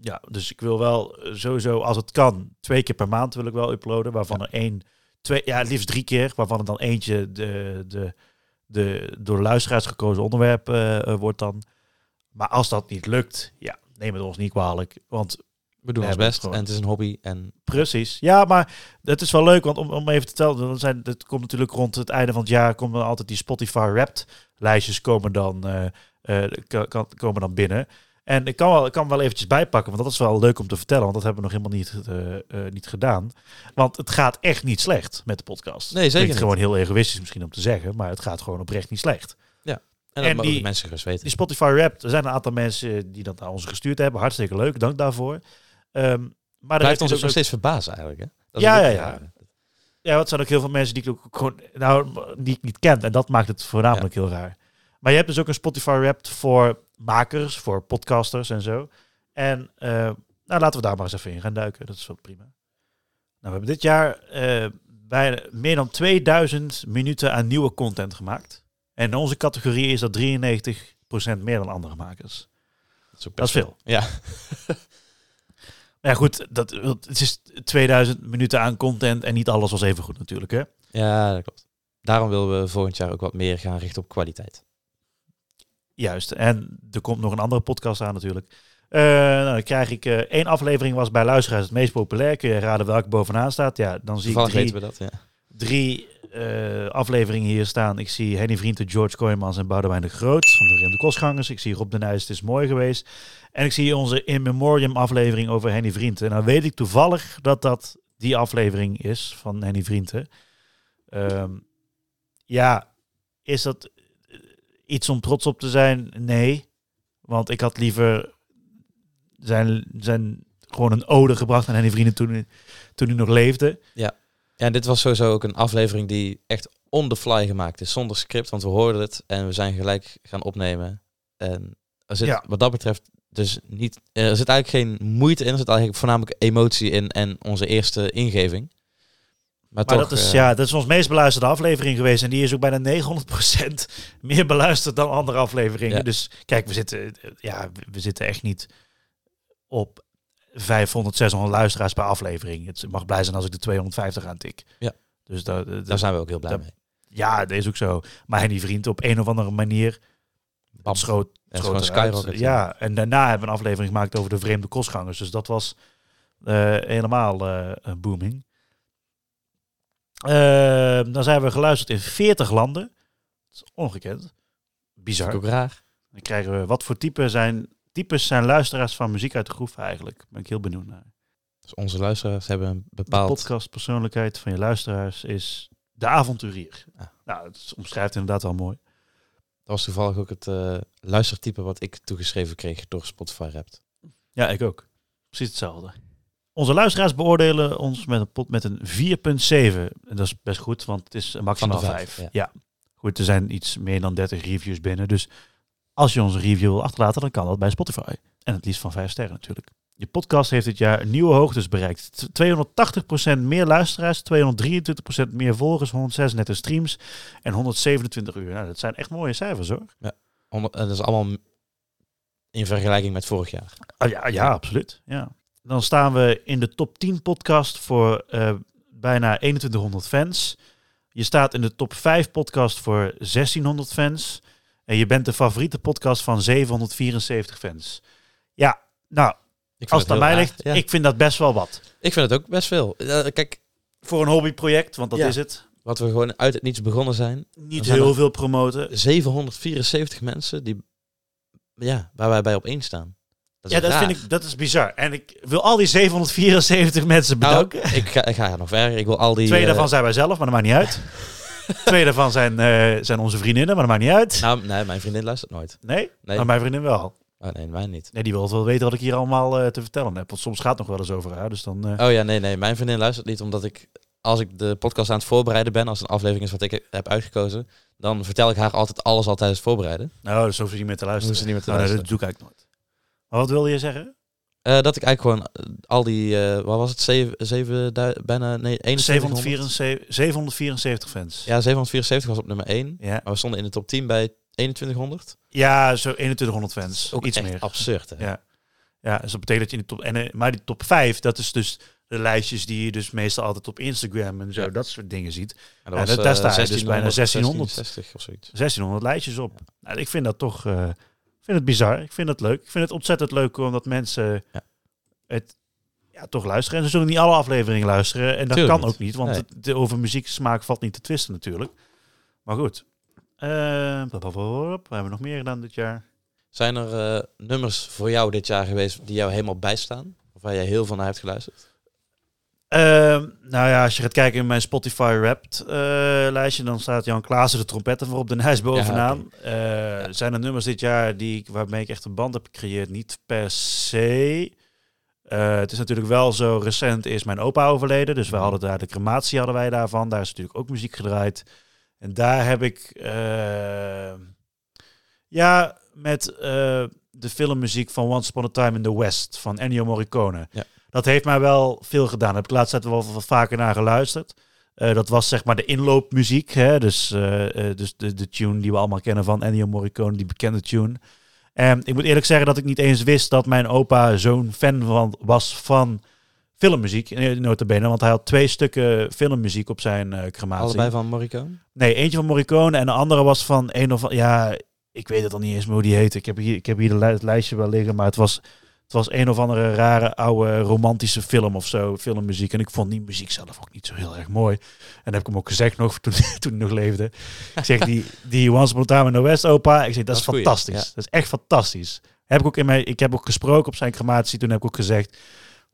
Speaker 1: Ja, dus ik wil wel eh, sowieso, als het kan, twee keer per maand wil ik wel uploaden. Waarvan
Speaker 2: Ja.
Speaker 1: er één, twee, ja, liefst drie keer. Waarvan er dan eentje de, de, de door de luisteraars gekozen onderwerp eh, wordt dan. Maar als dat niet lukt, ja, neem het ons niet kwalijk. Want
Speaker 2: We doen ons best
Speaker 1: het gewoon.
Speaker 2: en het is een hobby. En
Speaker 1: Precies. Ja, maar het is wel leuk, want om, om even te tellen, dan zijn, het komt natuurlijk rond het einde van het jaar komen altijd die Spotify Wrapped lijstjes komen dan, eh, eh, komen dan binnen. En ik kan wel, ik kan wel eventjes bijpakken, want dat is wel leuk om te vertellen, want dat hebben we nog helemaal niet, eh, niet gedaan. Want het gaat echt niet slecht met de podcast.
Speaker 2: Nee, zeker
Speaker 1: Klinkt gewoon heel egoïstisch misschien om te zeggen, maar het gaat gewoon oprecht niet slecht.
Speaker 2: en dat
Speaker 1: En
Speaker 2: mogen
Speaker 1: die-
Speaker 2: mensen gerust weten.
Speaker 1: Die Spotify Wrapped, er zijn een aantal mensen die dat naar ons gestuurd hebben. Hartstikke leuk, dank daarvoor. Ehm, maar
Speaker 2: Blijft
Speaker 1: heeft
Speaker 2: ons
Speaker 1: dus
Speaker 2: ook nog steeds verbazen eigenlijk. Hè? Dat
Speaker 1: Ja, ja, ja. Ja, wat zijn ook heel veel mensen die ik ook gewoon, nou, die ik niet ken. En dat maakt het voornamelijk heel raar. Maar je hebt dus ook een Spotify Wrapped voor makers, voor podcasters en zo. En eh, nou, laten we daar maar eens even in gaan duiken. Dat is wel prima. Nou, we hebben dit jaar eh bijna meer dan 2000 minuten aan nieuwe content gemahet. En in onze categorie is dat 93% meer dan andere makers.
Speaker 2: Dat is ook
Speaker 1: Dat is
Speaker 2: best
Speaker 1: veel.
Speaker 2: Ja,
Speaker 1: ja, goed, dat, het is 2000 minuten aan content en niet alles was even goed natuurlijk, hè?
Speaker 2: ja, dat klopt. Daarom willen we volgend jaar ook wat meer gaan richten op kwaliteit.
Speaker 1: Juist. En er komt nog een andere podcast aan natuurlijk. Eh, nou, dan krijg ik eh, één aflevering was bij luisteraars het meest populair. Kun je raden welke bovenaan staat? Ja, dan zie ik drie,
Speaker 2: we dat, ja.
Speaker 1: drie eh, afleveringen hier staan. Ik zie Henny Vrienden, George Kooijmans en Boudewijn de Groot van de Vreemde Kostgangers. Ik zie Rob de Nijs, het is mooi geweest. En ik zie onze In Memoriam aflevering over Henny Vrienden. En dan weet ik toevallig dat dat die aflevering is van Henny Vrienden. Ehm, ja, is dat eh, iets om trots op te zijn? Nee. Want ik had liever zijn, zijn gewoon een ode gebracht aan Henny Vrienden toen, toen hij nog leefde.
Speaker 2: Ja, en dit was sowieso ook een aflevering die echt on the fly gemaakt is, zonder script, want we hoorden het en we zijn gelijk gaan opnemen. En er zit
Speaker 1: Ja.
Speaker 2: wat dat betreft dus niet, er zit eigenlijk geen moeite in, er zit eigenlijk voornamelijk emotie in en onze eerste ingeving. Maar,
Speaker 1: Maar
Speaker 2: toch,
Speaker 1: dat is,
Speaker 2: eh,
Speaker 1: ja, dat is ons meest beluisterde aflevering geweest. En die is ook bijna 900% meer beluisterd dan andere afleveringen.
Speaker 2: Ja.
Speaker 1: Dus kijk, we zitten, eh, ja, we zitten echt niet op 500, 600 luisteraars per aflevering. Het mag blij zijn als ik de 250 aan tik.
Speaker 2: Ja.
Speaker 1: Dus
Speaker 2: daar zijn we ook heel blij mee.
Speaker 1: ja, dat is ook zo. Maar Henny Vriend op een of andere manier
Speaker 2: Bam.
Speaker 1: schoot, schoot
Speaker 2: skyrocket,
Speaker 1: Ja, en daarna hebben we een aflevering gemaakt over de vreemde kostgangers. Dus dat was eh, helemaal een booming. Eh, dan zijn we geluisterd in 40 landen. Dat is ongekend. Bizar.
Speaker 2: ik ook raar.
Speaker 1: Dan krijgen we wat voor type zijn, types zijn luisteraars van muziek uit de groef eigenlijk. Daar ben ik heel benieuwd naar.
Speaker 2: Dus onze luisteraars hebben een
Speaker 1: De
Speaker 2: bepaald...
Speaker 1: podcastpersoonlijkheid van je luisteraars is de avonturier.
Speaker 2: Ja.
Speaker 1: Nou, dat omschrijft inderdaad wel mooi.
Speaker 2: Dat was toevallig ook het eh, luistertype wat ik toegeschreven kreeg door Spotify Rapt.
Speaker 1: Ja, ik ook. Precies hetzelfde. Onze luisteraars beoordelen ons met een pot met een 4.7. En dat is best goed, want het is maximaal
Speaker 2: Van de
Speaker 1: 5.
Speaker 2: vijf,
Speaker 1: Ja. Goed, er zijn iets meer dan 30 reviews binnen. Dus als je onze review wil achterlaten, dan kan dat bij Spotify. En het liefst van 5 sterren natuurlijk. Je podcast heeft dit jaar nieuwe hoogtes bereikt. T- 280% meer luisteraars, 223% meer volgers, 136 streams en 127 uur. Nou, dat zijn echt mooie cijfers hoor.
Speaker 2: En dat is allemaal in vergelijking met vorig jaar.
Speaker 1: Oh, ja, ja, absoluut. Ja. Dan staan we in de top 10 podcast voor eh, bijna 2100 fans. Je staat in de top 5 podcast voor 1600 fans. En je bent de favoriete podcast van 774 fans. Ja, nou, als het aan mij ligt,
Speaker 2: Ja.
Speaker 1: ik vind dat best wel wat.
Speaker 2: Ik vind het ook best veel. Eh, kijk,
Speaker 1: Voor een hobbyproject, want dat
Speaker 2: Ja.
Speaker 1: is het.
Speaker 2: wat we gewoon uit het niets begonnen zijn.
Speaker 1: Niet
Speaker 2: zijn
Speaker 1: heel veel promoten.
Speaker 2: 774 mensen die, ja, waar wij bij op één staan. Dat
Speaker 1: Ja, dat
Speaker 2: raar.
Speaker 1: vind ik dat is bizar. En ik wil al die 774 mensen
Speaker 2: Nou,
Speaker 1: bedanken.
Speaker 2: ik, ga, ik ga nog verder. Ik wil al die...
Speaker 1: Twee
Speaker 2: eh,
Speaker 1: daarvan zijn wij zelf, maar dat maakt niet uit. Twee daarvan zijn, eh, zijn onze vriendinnen, maar dat maakt niet uit.
Speaker 2: Nou, nee, mijn vriendin luistert nooit.
Speaker 1: Nee?
Speaker 2: Nee.
Speaker 1: Maar mijn vriendin wel.
Speaker 2: Oh, nee, mij niet.
Speaker 1: Nee, die wil wel weten wat ik hier allemaal eh, te vertellen heb. Want soms gaat het nog wel eens over haar. Dus dan... eh,
Speaker 2: Oh ja, nee, nee. Mijn vriendin luistert niet omdat ik, als ik de podcast aan het voorbereiden ben, als een aflevering is wat ik heb uitgekozen, dan vertel ik haar altijd alles al tijdens het voorbereiden.
Speaker 1: Nou, dus hoeft ze niet meer te luisteren.
Speaker 2: Hoeft ze niet meer te
Speaker 1: Oh, nee,
Speaker 2: luisteren.
Speaker 1: dat doe ik eigenlijk nooit. Maar wat wilde je zeggen?
Speaker 2: Eh, dat ik eigenlijk gewoon eh, al die, eh, wat was het, zeven, zeven bijna, nee, 2100?
Speaker 1: 774, 774 fans.
Speaker 2: Ja, 774 was op nummer 1.
Speaker 1: Ja,
Speaker 2: Maar we stonden in de top 10 bij 2100.
Speaker 1: ja zo 2100 fans.
Speaker 2: Ook
Speaker 1: Iets meer.
Speaker 2: absurd, hè?
Speaker 1: Ja. Ja, dus dat betekent dat je in de top... En, maar die top 5, dat is dus de lijstjes die je dus meestal altijd op Instagram en zo,
Speaker 2: Ja.
Speaker 1: dat soort dingen ziet.
Speaker 2: En was, eh,
Speaker 1: daar sta je dus bijna
Speaker 2: 1600,
Speaker 1: 1600.
Speaker 2: 1660 of zoiets.
Speaker 1: 1600 lijstjes op. Nou, ik vind dat toch... eh, ik vind het bizar. Ik vind het leuk. Ik vind het ontzettend leuk omdat mensen
Speaker 2: Ja.
Speaker 1: het ja, toch luisteren. En ze zullen niet alle afleveringen luisteren. En dat
Speaker 2: Tuurlijk
Speaker 1: kan
Speaker 2: niet.
Speaker 1: ook niet, want
Speaker 2: Nee.
Speaker 1: het, de, over muzieksmaak valt niet te twisten natuurlijk. Maar goed. Eh, wat hebben we nog meer gedaan dit jaar?
Speaker 2: Zijn er eh, nummers voor jou dit jaar geweest die jou helemaal bijstaan? Of waar jij heel veel naar hebt geluisterd?
Speaker 1: Ehm, nou ja, als je gaat kijken in mijn Spotify Wrapped eh, lijstje, dan staat Jan Klaassen de trompetten voor op de lijst bovenaan. Eh, Zijn er nummers dit jaar die ik, waarmee ik echt een band heb gecreëerd? Niet per se. Eh, het is natuurlijk wel zo recent is mijn opa overleden, dus we hadden daar de crematie hadden wij daarvan. Daar is natuurlijk ook muziek gedraaid. En daar heb ik ja met de filmmuziek van Once Upon a Time in the West van Ennio Morricone.
Speaker 2: Ja.
Speaker 1: Dat heeft mij wel veel gedaan. Daar heb ik de laatste tijd wel wat vaker naar geluisterd. Eh, dat was zeg maar de inloopmuziek. Hè? Dus, eh, eh, dus de, de tune die we allemaal kennen van Ennio Morricone, die bekende tune. En ik moet eerlijk zeggen dat ik niet eens wist dat mijn opa zo'n fan van, was van filmmuziek. eh, Nota bene, want hij had twee stukken filmmuziek op zijn eh crematie.
Speaker 2: Allebei van Morricone?
Speaker 1: Nee, eentje van Morricone en de andere was van een of ja, ik weet het al niet eens meer hoe die heette. Ik heb hier, ik heb hier de li- het lijstje wel liggen, maar het was, het was een of andere rare oude romantische film of zo, filmmuziek. En ik vond die muziek zelf ook niet zo heel erg mooi. En dat heb ik hem ook gezegd nog toen, toen ik nog leefde. Ik zeg die, die Once Upon a Time in the West opa, ik zeg dat,
Speaker 2: Dat
Speaker 1: is
Speaker 2: goeie,
Speaker 1: fantastisch.
Speaker 2: ja.
Speaker 1: Dat is echt fantastisch. Heb ik ook in mijn, ik heb ook gesproken op zijn crematie. Toen heb ik ook gezegd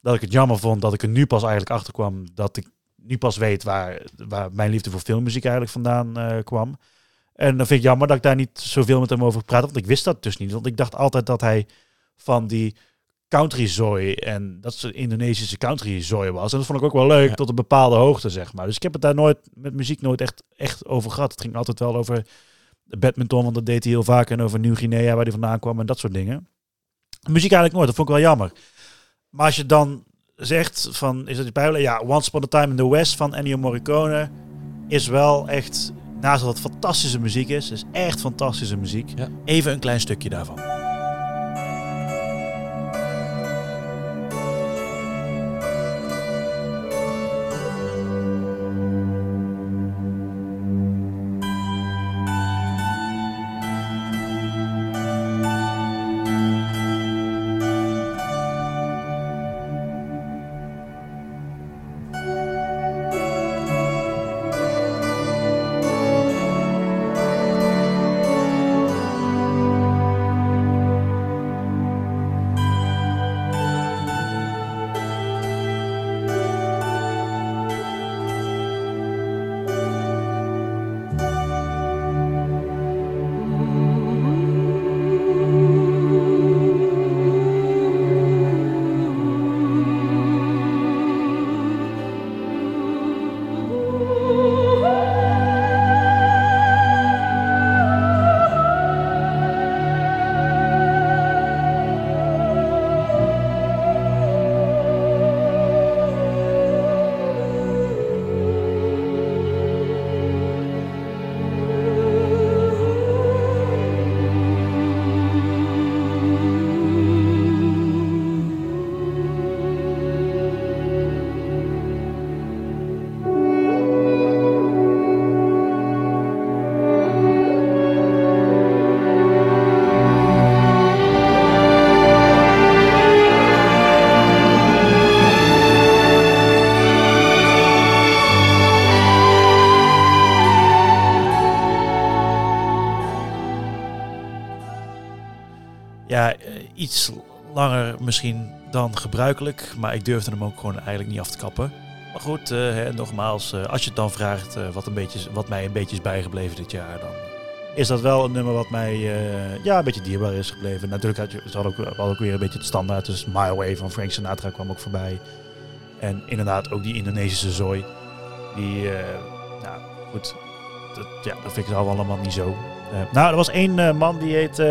Speaker 1: dat ik het jammer vond dat ik er nu pas eigenlijk achter kwam dat ik nu pas weet waar, waar mijn liefde voor filmmuziek eigenlijk vandaan eh, kwam. En dan vind ik jammer dat ik daar niet zoveel met hem over praat, want ik wist dat dus niet. Want ik dacht altijd dat hij van die country zooi en dat ze Indonesische country zooi was. En dat vond ik ook wel leuk
Speaker 2: Ja.
Speaker 1: tot een bepaalde hoogte, zeg maar. Dus ik heb het daar nooit met muziek nooit echt, echt over gehad. Het ging altijd wel over badminton, want dat deed hij heel vaak. En over Nieuw-Guinea, waar hij vandaan kwam en dat soort dingen. Muziek eigenlijk nooit, dat vond ik wel jammer. Maar als je dan zegt van, is dat je bijbel? Ja, Once Upon a Time in the West van Ennio Morricone is wel echt, naast dat het fantastische muziek is, is echt fantastische muziek.
Speaker 2: Ja.
Speaker 1: Even een klein stukje daarvan. Iets langer misschien dan gebruikelijk. Maar ik durfde hem ook gewoon eigenlijk niet af te kappen. Maar goed, eh, hè, nogmaals, eh, als je het dan vraagt eh, wat, een beetje, wat mij een beetje is bijgebleven dit jaar, dan is dat wel een nummer wat mij ja, een beetje dierbaar is gebleven. Natuurlijk had je, hadden ook, ook weer een beetje het standaard. Dus My Way van Frank Sinatra kwam ook voorbij. En inderdaad ook die Indonesische zooi. Die, nou goed, dat, ja, dat vind ik allemaal niet zo. Nou, er was één man die heet,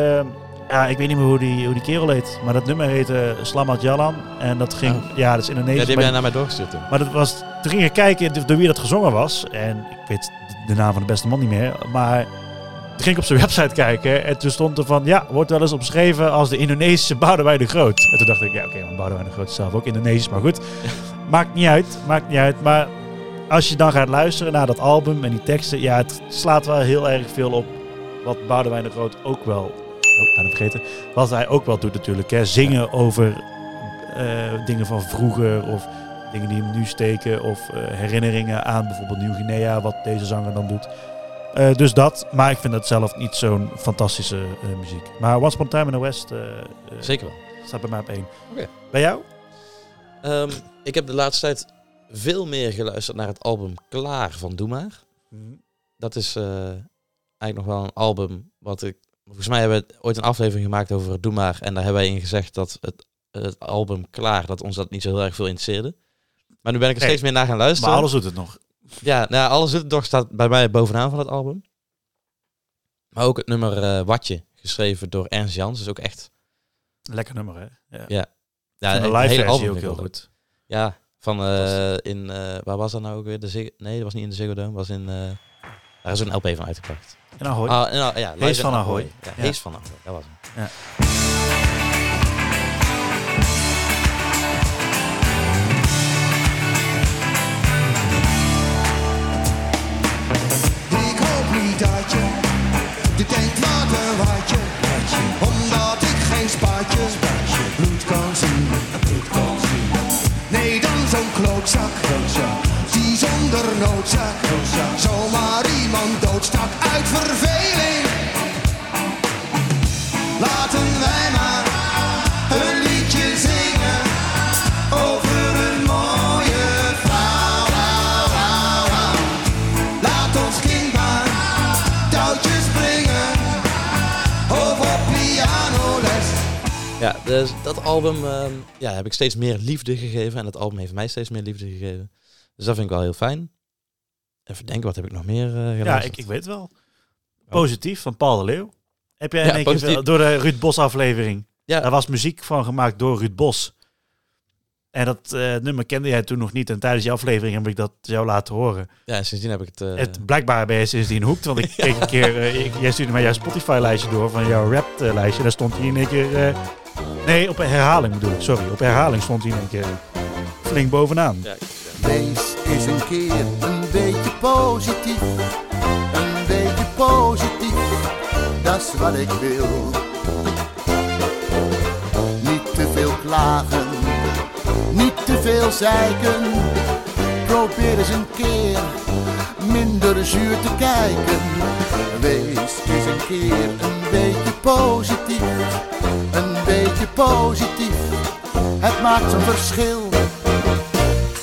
Speaker 1: ja, ik weet niet meer hoe die, hoe die kerel heet. Maar dat nummer heette Slamat Jalan. En dat ging,
Speaker 2: Oh.
Speaker 1: ja, dat is
Speaker 2: Ja,
Speaker 1: Indonesisch.
Speaker 2: die heb
Speaker 1: maar-
Speaker 2: jij naar mij doorgestuurd toen.
Speaker 1: maar dat was, toen ging ik kijken door wie dat gezongen was. En ik weet de naam van de beste man niet meer. Maar toen ging ik op zijn website kijken. En toen stond er van, ja, wordt wel eens omschreven als de Indonesische Boudewijn de Groot. En toen dacht ik, ja oké, maar Boudewijn de Groot is zelf ook Indonesisch. Maar goed, maakt niet uit, maakt niet uit. Maar als je dan gaat luisteren naar dat album en die teksten. Ja, het slaat wel heel erg veel op wat Boudewijn de Groot ook wel... Oh, bijna vergeten. Wat hij ook wel doet natuurlijk. Hè. Zingen over eh, dingen van vroeger of dingen die hem nu steken of eh, herinneringen aan bijvoorbeeld Nieuw-Guinea, wat deze zanger dan doet. Eh, dus dat, maar ik vind het zelf niet zo'n fantastische muziek. Maar Once Upon a Time in the West
Speaker 2: Zeker wel.
Speaker 1: staat bij mij op één.
Speaker 2: Oké.
Speaker 1: Bij jou?
Speaker 2: Ehm, ik heb de laatste tijd veel meer geluisterd naar het album Klaar van Doe Maar. Dat is eigenlijk nog wel een album wat ik... Volgens mij hebben we ooit een aflevering gemaakt over Doe Maar. En daar hebben wij in gezegd dat het, het album Klaar, dat ons dat niet zo heel erg veel interesseerde. Maar nu ben ik er steeds meer naar gaan luisteren.
Speaker 1: Maar alles doet het nog.
Speaker 2: Ja, nou, alles doet het nog staat bij mij bovenaan van het album. Maar ook het nummer eh, Watje, geschreven door Ernst Jans, is ook echt...
Speaker 1: Lekker nummer, hè? Ja.
Speaker 2: Ja,
Speaker 1: de live
Speaker 2: hele album
Speaker 1: ook heel goed.
Speaker 2: Ja, van eh, in... eh, waar was dat nou ook weer? De Ziggo- nee, dat was niet in de Ziggo Dome, was in... daar is een LP van uitgebracht.
Speaker 1: En Ahoy.
Speaker 2: Ah, en, ah, ja,
Speaker 1: Hees van Ahoy.
Speaker 2: Ja,
Speaker 1: Ja.
Speaker 2: Hees van Ahoy, dat was hem.
Speaker 5: Ik hoop niet dat je denkt wat een watje, omdat ik geen spaatje, bloed kan zien. Nee, dan zo'n klootzak, zonder noodzaak, zomaar iemand doodstak uit verveling. Laten wij maar een liedje zingen over een mooie vrouw. Laat ons kind maar touwtjes springen of op pianoles.
Speaker 2: Ja, dus dat album ehm, ja, heb ik steeds meer liefde gegeven. En dat album heeft mij steeds meer liefde gegeven. Dus dat vind ik wel heel fijn. Even denken, wat heb ik nog meer eh
Speaker 1: ja, ik, ik weet wel. Positief van Paul de Leeuw. Heb jij in
Speaker 2: Ja,
Speaker 1: één keer door de Ruud Bos aflevering?
Speaker 2: Ja.
Speaker 1: Daar was muziek van gemaakt door Ruud Bos. En dat eh, nummer kende jij toen nog niet. En tijdens die aflevering heb ik dat jou laten horen.
Speaker 2: Ja, en sindsdien heb ik het... eh,
Speaker 1: Het, blijkbaar ben je sindsdien hoekt. Want ik keek een keer... eh, ik- jij stuurde mij jouw Spotify-lijstje door van jouw rap-lijstje. Daar stond hij in één keer... eh, nee, op herhaling bedoel ik. Sorry. Op herhaling stond hij in één keer flink bovenaan.
Speaker 2: ja,
Speaker 5: Wees een keer een beetje positief. Een beetje positief, dat is wat ik wil. Niet te veel klagen, niet te veel zeiken. Probeer eens een keer minder zuur te kijken. Wees eens een keer een beetje positief. Een beetje positief, het maakt zo'n verschil.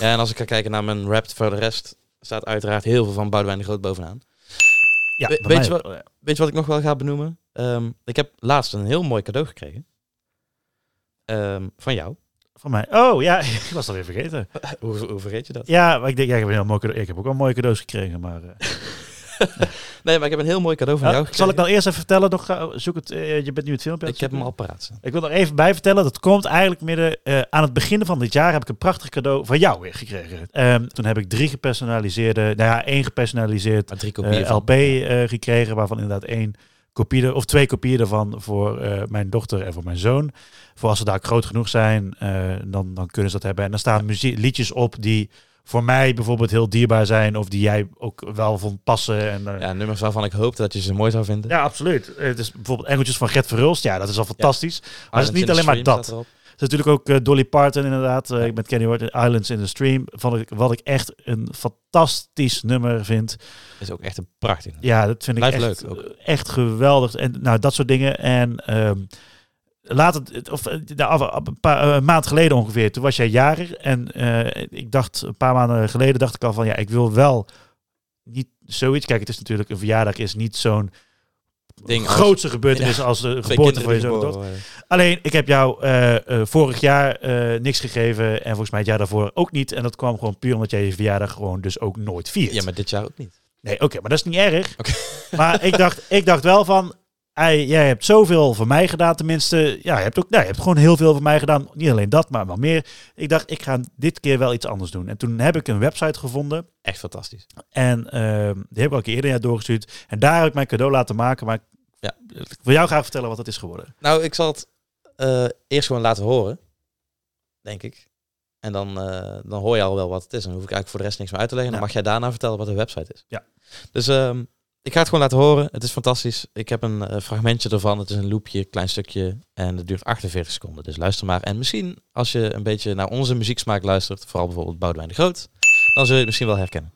Speaker 2: Ja, en als ik ga kijken naar mijn rap voor de rest, staat uiteraard heel veel van Boudewijn de Groot bovenaan.
Speaker 1: Ja,
Speaker 2: We- weet je
Speaker 1: ja.
Speaker 2: Weet je wat ik nog wel ga benoemen? Ehm, ik heb laatst een heel mooi cadeau gekregen. Ehm, van jou.
Speaker 1: Van mij. Oh ja, ik was dat weer vergeten.
Speaker 2: Hoe, hoe vergeet je dat?
Speaker 1: Ja, maar ik denk, ja, ik heb een heel mooi cadeau. Ik heb ook wel mooie cadeaus gekregen, maar... eh,
Speaker 2: Nee, maar ik heb een heel mooi cadeau van
Speaker 1: ja,
Speaker 2: jou
Speaker 1: zal
Speaker 2: gekregen.
Speaker 1: ik dan eerst even vertellen? Nog, ga- zoek het, eh, je bent nu het filmpje.
Speaker 2: Ik heb hem al paraat.
Speaker 1: Ik wil er even bij vertellen, dat komt eigenlijk midden eh, aan het begin van dit jaar heb ik een prachtig cadeau van jou weer gekregen. Ehm, toen heb ik drie gepersonaliseerde, nou ja, één gepersonaliseerd
Speaker 2: Maar drie
Speaker 1: eh,
Speaker 2: kopieën van.
Speaker 1: LP eh, gekregen, waarvan inderdaad één kopie, of twee kopieën ervan voor eh, mijn dochter en voor mijn zoon. Voor als ze daar groot genoeg zijn, eh, dan, dan kunnen ze dat hebben. En dan staan muzie- liedjes op die voor mij bijvoorbeeld heel dierbaar zijn, of die jij ook wel vond passen. En, eh,
Speaker 2: Ja, nummers waarvan ik hoopte dat je ze mooi zou vinden.
Speaker 1: ja, absoluut. Het is bijvoorbeeld Engeltjes van Gert Verhulst. Ja, dat is al fantastisch. Maar het is niet alleen maar dat. Het is natuurlijk ook eh, Dolly Parton inderdaad. eh, met Kenny Ward Islands in the Stream. Van ik, wat ik echt een fantastisch nummer vind.
Speaker 2: Is ook echt een prachtig. nummer.
Speaker 1: Ja, dat vind ik echt,
Speaker 2: leuk ook.
Speaker 1: echt geweldig. En nou, dat soort dingen. En ehm, laat het, of eh, een paar eh, een maand geleden ongeveer, toen was jij jarig. En eh, ik dacht, een paar maanden geleden dacht ik al van, ja, ik wil wel niet zoiets. Kijk, het is natuurlijk, een verjaardag is niet zo'n
Speaker 2: Ding als-
Speaker 1: grootste gebeurtenis
Speaker 2: Ja,
Speaker 1: als de geboorte van je zoon. Alleen, ik heb jou vorig jaar niks gegeven en volgens mij het jaar daarvoor ook niet. En dat kwam gewoon puur omdat jij je verjaardag gewoon dus ook nooit viert.
Speaker 2: Ja, maar dit jaar ook niet.
Speaker 1: Nee, oké, maar dat is niet erg.
Speaker 2: Oké.
Speaker 1: Maar ik dacht, ik dacht wel van, jij hebt zoveel voor mij gedaan, tenminste. Ja, je hebt ook, nou, je hebt gewoon heel veel voor mij gedaan. Niet alleen dat, maar wel meer. Ik dacht, ik ga dit keer wel iets anders doen. En toen heb ik een website gevonden.
Speaker 2: Echt fantastisch.
Speaker 1: En ehm, die heb ik al een keer eerder jaar doorgestuurd. En daar heb ik mijn cadeau laten maken. Maar
Speaker 2: Ja.
Speaker 1: ik wil jou graag vertellen wat het is geworden.
Speaker 2: Nou, ik zal het eh, eerst gewoon laten horen. Denk ik. En dan, eh, dan hoor je al wel wat het is. En dan hoef ik eigenlijk voor de rest niks meer uit te leggen. Dan
Speaker 1: Ja.
Speaker 2: mag jij daarna vertellen wat de website is.
Speaker 1: Ja.
Speaker 2: Dus ehm, ik ga het gewoon laten horen. Het is fantastisch. Ik heb een eh, fragmentje ervan. Het is een loopje, klein stukje. En het duurt 48 seconden. Dus luister maar. En misschien als je een beetje naar onze muzieksmaak luistert. Vooral bijvoorbeeld Boudewijn de Groot. Dan zul je het misschien wel herkennen.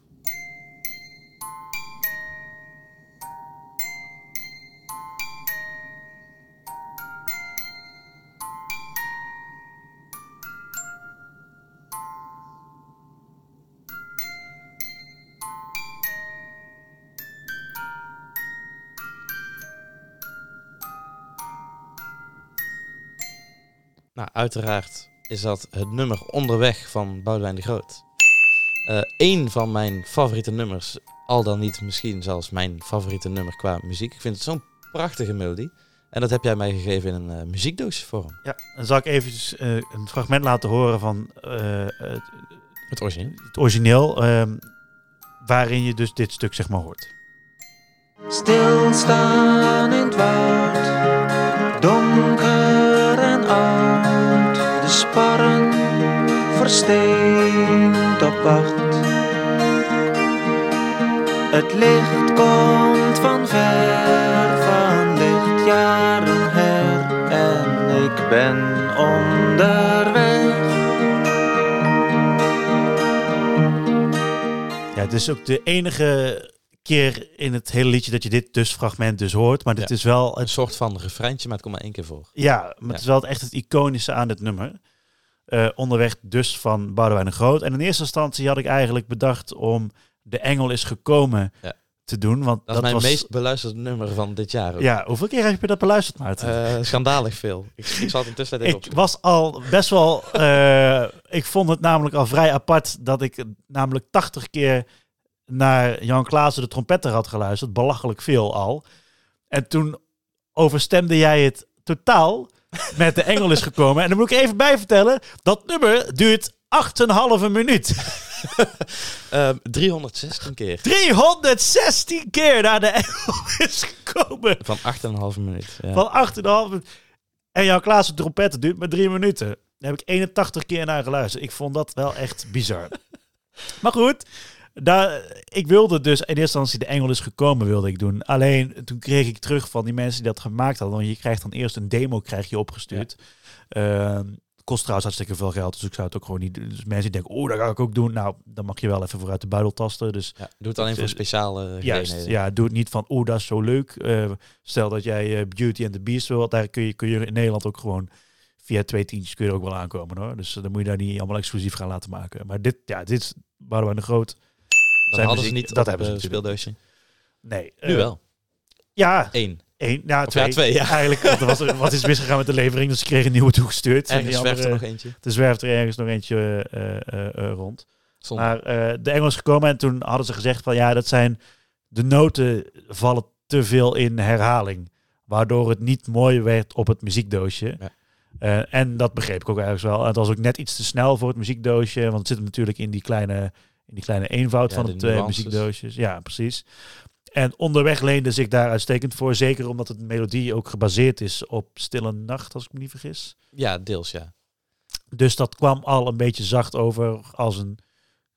Speaker 2: Nou, uiteraard is dat het nummer Onderweg van Boudewijn de Groot. Eén van mijn favoriete nummers, al dan niet misschien zelfs mijn favoriete nummer qua muziek. Ik vind het zo'n prachtige melodie. En dat heb jij mij gegeven in een eh, muziekdoosje vorm.
Speaker 1: Ja, dan zal ik eventjes eh, een fragment laten horen van eh, het,
Speaker 2: Het origineel.
Speaker 1: het origineel. ehm, waarin je dus dit stuk zeg maar hoort.
Speaker 6: Stilstaan in het versteend op wacht. Het licht komt van ver, van lichtjaren her, en ik ben onderweg.
Speaker 1: Ja, het is ook de enige keer in het hele liedje dat je dit dus fragment dus hoort. Maar dit
Speaker 2: Ja.
Speaker 1: is wel
Speaker 2: Een
Speaker 1: het,
Speaker 2: soort van refreintje, maar het komt maar één keer voor.
Speaker 1: ja, maar
Speaker 2: Ja.
Speaker 1: het is wel echt het iconische aan dit nummer. Eh, onderweg dus van Boudewijn de Groot. En in eerste instantie had ik eigenlijk bedacht om De Engel is gekomen
Speaker 2: Ja.
Speaker 1: te doen. Want
Speaker 2: Dat,
Speaker 1: dat,
Speaker 2: is mijn
Speaker 1: was,
Speaker 2: meest beluisterde nummer van dit jaar. Ook.
Speaker 1: Ja, hoeveel keer heb je dat beluisterd, Maarten?
Speaker 2: Eh, schandalig veel. Ik, het intussen
Speaker 1: ik
Speaker 2: opzoeken.
Speaker 1: was al best wel. eh, ik vond het namelijk al vrij apart dat ik namelijk 80 keer naar Jan Klaassen de trompetter had geluisterd. Belachelijk veel al. En toen overstemde jij het totaal met de engel is gekomen. En dan moet ik even bij vertellen: dat nummer duurt 8,5 minuut.
Speaker 2: Ehm, 316 keer.
Speaker 1: 316 keer naar de engel is gekomen.
Speaker 2: Van 8,5 minuut. Ja.
Speaker 1: Van 8,5 minuut. En Jan Klaassen trompetten duurt maar drie minuten. Daar heb ik 81 keer naar geluisterd. Ik vond dat wel echt bizar. maar goed, daar, ik wilde dus in eerste instantie de Engel is gekomen wilde ik doen. Alleen toen kreeg ik terug van die mensen die dat gemaakt hadden. Want je krijgt dan eerst een demo krijg je opgestuurd. Ehm, kost trouwens hartstikke veel geld, dus ik zou het ook gewoon niet doen. Dus mensen die denken, oh, dat ga ik ook doen. Nou, dan mag je wel even vooruit de buidel tasten. Dus
Speaker 2: Ja, doe het alleen voor speciale
Speaker 1: Juist,
Speaker 2: gelegenheden.
Speaker 1: ja, doe het niet van, oeh, dat is zo leuk. Eh, stel dat jij eh, Beauty and the Beast wil, daar kun je, kun je in Nederland ook gewoon via twee tientjes kun je er ook wel aankomen hoor. Dus eh, dan moet je daar niet allemaal exclusief gaan laten maken. Maar dit, ja, dit is Boudewijn de Groot.
Speaker 2: Dat
Speaker 1: Zijn
Speaker 2: hadden ze niet
Speaker 1: dat hebben ze
Speaker 2: het
Speaker 1: natuurlijk
Speaker 2: speeldoosje.
Speaker 1: Nee.
Speaker 2: Nu
Speaker 1: eh,
Speaker 2: wel.
Speaker 1: Ja,
Speaker 2: Eén.
Speaker 1: één. Ja, twee.
Speaker 2: twee, ja.
Speaker 1: Eigenlijk, want er was, er- wat is misgegaan met de levering, dus ze kregen een nieuwe toegestuurd. En die
Speaker 2: zwerft er nog eentje.
Speaker 1: Er zwerft er ergens nog eentje eh, eh, eh, rond.
Speaker 2: Zonde.
Speaker 1: Maar eh, de Engels gekomen en toen hadden ze gezegd van ja, dat zijn de noten vallen te veel in herhaling, waardoor het niet mooi werd op het muziekdoosje.
Speaker 2: Ja.
Speaker 1: Eh, en dat begreep ik ook ergens wel. Het was ook net iets te snel voor het muziekdoosje, want het zit hem natuurlijk in die kleine, in die kleine eenvoud
Speaker 2: Ja,
Speaker 1: van twee
Speaker 2: nuances.
Speaker 1: muziekdoosjes. Ja, precies. En onderweg leende zich daar uitstekend voor, zeker omdat het melodie ook gebaseerd is op Stille Nacht, als ik me niet vergis.
Speaker 2: Ja, deels ja.
Speaker 1: Dus dat kwam al een beetje zacht over als een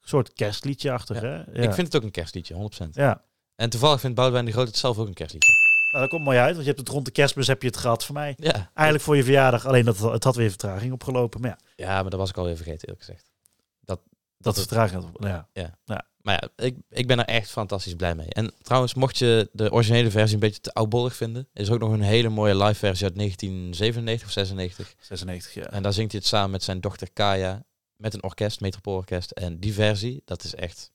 Speaker 1: soort kerstliedje achter.
Speaker 2: Ja. Ik vind het ook een kerstliedje, 100%.
Speaker 1: Ja,
Speaker 2: En toevallig vindt Boudewijn de Groot het zelf ook een kerstliedje.
Speaker 1: nou, dat komt mooi uit, want je hebt het rond de kerstmis heb je het gehad voor mij.
Speaker 2: Ja.
Speaker 1: Eigenlijk voor je verjaardag, alleen dat het had weer vertraging opgelopen. Maar ja,
Speaker 2: Ja, maar dat was ik alweer vergeten, eerlijk gezegd. Dat,
Speaker 1: is vertraging. Ja.
Speaker 2: Maar ja, ik, ik ben er echt fantastisch blij mee. En trouwens, mocht je de originele versie een beetje te oudbollig vinden, is er ook nog een hele mooie live versie uit 1997 of 96.
Speaker 1: 96, ja.
Speaker 2: En daar zingt hij het samen met zijn dochter Kaya, met een orkest, Metropoolorkest. En die versie, dat is echt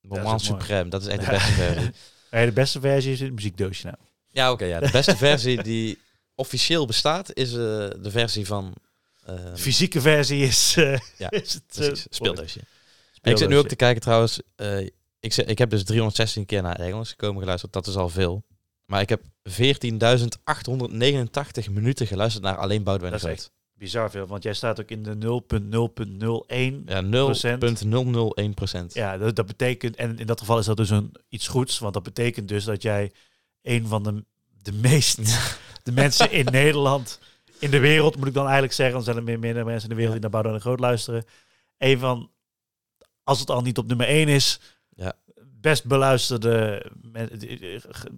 Speaker 2: moment supreme. Dat is echt de beste versie.
Speaker 1: De beste versie is in het muziekdoosje nou.
Speaker 2: Ja, oké. ja. De beste versie die officieel bestaat, is eh, de versie van... eh,
Speaker 1: De fysieke versie is, eh
Speaker 2: Ja,
Speaker 1: is het eh,
Speaker 2: precies, speeldoosje. Ik zit nu ook te kijken trouwens. eh, ik, zit- ik heb dus 316 keer naar Engels gekomen geluisterd. Dat is al veel. Maar ik heb 14.889 minuten geluisterd naar alleen Boudewijn de
Speaker 1: Dat is
Speaker 2: Groot.
Speaker 1: bizar veel, want jij staat ook in de 0.0.01.
Speaker 2: Ja, 0,001 procent.
Speaker 1: Ja, dat, dat betekent, en in dat geval is dat dus een, iets goeds, want dat betekent dus dat jij een van de, de meest, de mensen in Nederland, in de wereld moet ik dan eigenlijk zeggen, dan zijn er meer, meer mensen in de wereld die naar Boudewijn de Groot luisteren. Een van, als het al niet op nummer 1 is,
Speaker 2: Ja.
Speaker 1: best beluisterde,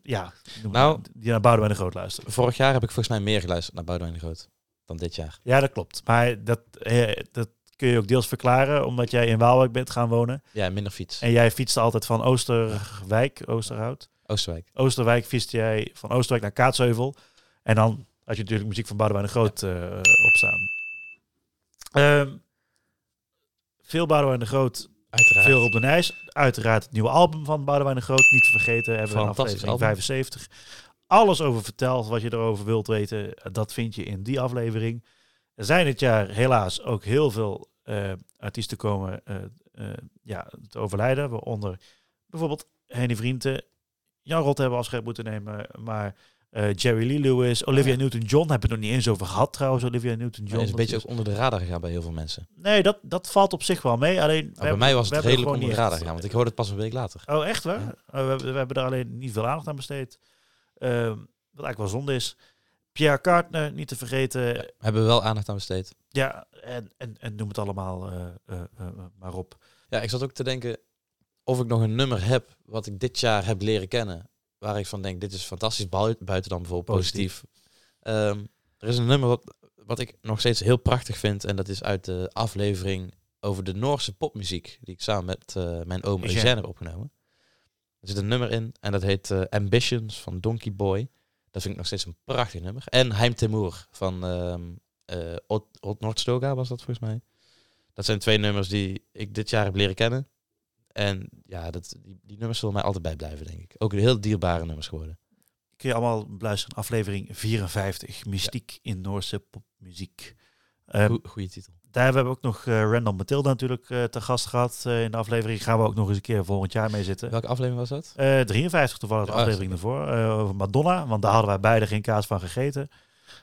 Speaker 1: ja,
Speaker 2: Nou-
Speaker 1: die naar Boudewijn de Groot luisteren.
Speaker 2: Vorig jaar heb ik volgens mij meer geluisterd naar Boudewijn de Groot dan dit jaar.
Speaker 1: Ja, dat klopt. Maar dat, eh, dat kun je ook deels verklaren, omdat jij in Waalwijk bent gaan wonen.
Speaker 2: Ja, minder fiets.
Speaker 1: En jij fietste altijd van Oosterwijk, Oosterhout.
Speaker 2: Oosterwijk.
Speaker 1: Oosterwijk fietste jij van Oosterwijk naar Kaatsheuvel. En dan had je natuurlijk muziek van Boudewijn de Groot eh, opstaan. Ehm, veel Boudewijn de Groot,
Speaker 2: Uiteraard.
Speaker 1: veel Rob de Nijs. Uiteraard het nieuwe album van Boudewijn de Groot. Niet te vergeten, hebben we in aflevering
Speaker 2: album.
Speaker 1: 75. Alles over verteld wat je erover wilt weten. Dat vind je in die aflevering. Er zijn dit jaar helaas ook heel veel eh, artiesten komen eh, eh, ja, te overlijden. Waaronder bijvoorbeeld Henny Vrienden. Jan Rot hebben afscheid moeten nemen. Maar eh, Jerry Lee Lewis, Olivia
Speaker 2: ja.
Speaker 1: Newton-John hebben we het nog niet eens over gehad trouwens. Olivia Newton-John.
Speaker 2: Is een beetje
Speaker 1: is-
Speaker 2: ook onder de radar gegaan bij heel veel mensen.
Speaker 1: Nee, dat, dat valt op zich wel mee. Alleen,
Speaker 2: bij
Speaker 1: hebben-
Speaker 2: mij was het redelijk onder de radar gegaan, want ik hoorde het pas een week later.
Speaker 1: Oh, echt waar?
Speaker 2: Ja.
Speaker 1: Oh, we, hebben- we hebben daar alleen niet veel aandacht aan besteed. Ehm, wat eigenlijk wel zonde is. Pierre Cartner, niet te vergeten.
Speaker 2: Ja, hebben we wel aandacht aan besteed.
Speaker 1: Ja, en, en, en noem het allemaal eh, eh, maar op.
Speaker 2: Ja, ik zat ook te denken of ik nog een nummer heb wat ik dit jaar heb leren kennen. Waar ik van denk, dit is fantastisch, bui- buiten dan bijvoorbeeld positief. Ehm, er is een nummer wat, wat ik nog steeds heel prachtig vind. En dat is uit de aflevering over de Noorse popmuziek. Die ik samen met eh, mijn oom
Speaker 1: Eugène.
Speaker 2: Heb opgenomen. Er zit een nummer in en dat heet eh, Ambitions van Donkey Boy. Dat vind ik nog steeds een prachtig nummer. En Heim Temur van eh Odd, Nordstoga was dat volgens mij. Dat zijn twee nummers die ik dit jaar heb leren kennen. En ja, dat, die, die nummers zullen mij altijd bijblijven, denk ik. Ook heel dierbare nummers geworden.
Speaker 1: Kun je allemaal beluisteren. Aflevering 54. Mystiek in Noorse popmuziek. Ehm,
Speaker 2: Goe- Goeie titel.
Speaker 1: daar hebben we ook nog eh Randall Matilda natuurlijk eh, te gast gehad eh, in de aflevering. Gaan we ook nog eens een keer volgend jaar mee zitten.
Speaker 2: Welke aflevering was dat?
Speaker 1: Eh 53 toevallig de
Speaker 2: Ja,
Speaker 1: aflevering ervoor. eh, over Madonna, want daar hadden wij beide geen kaas van gegeten.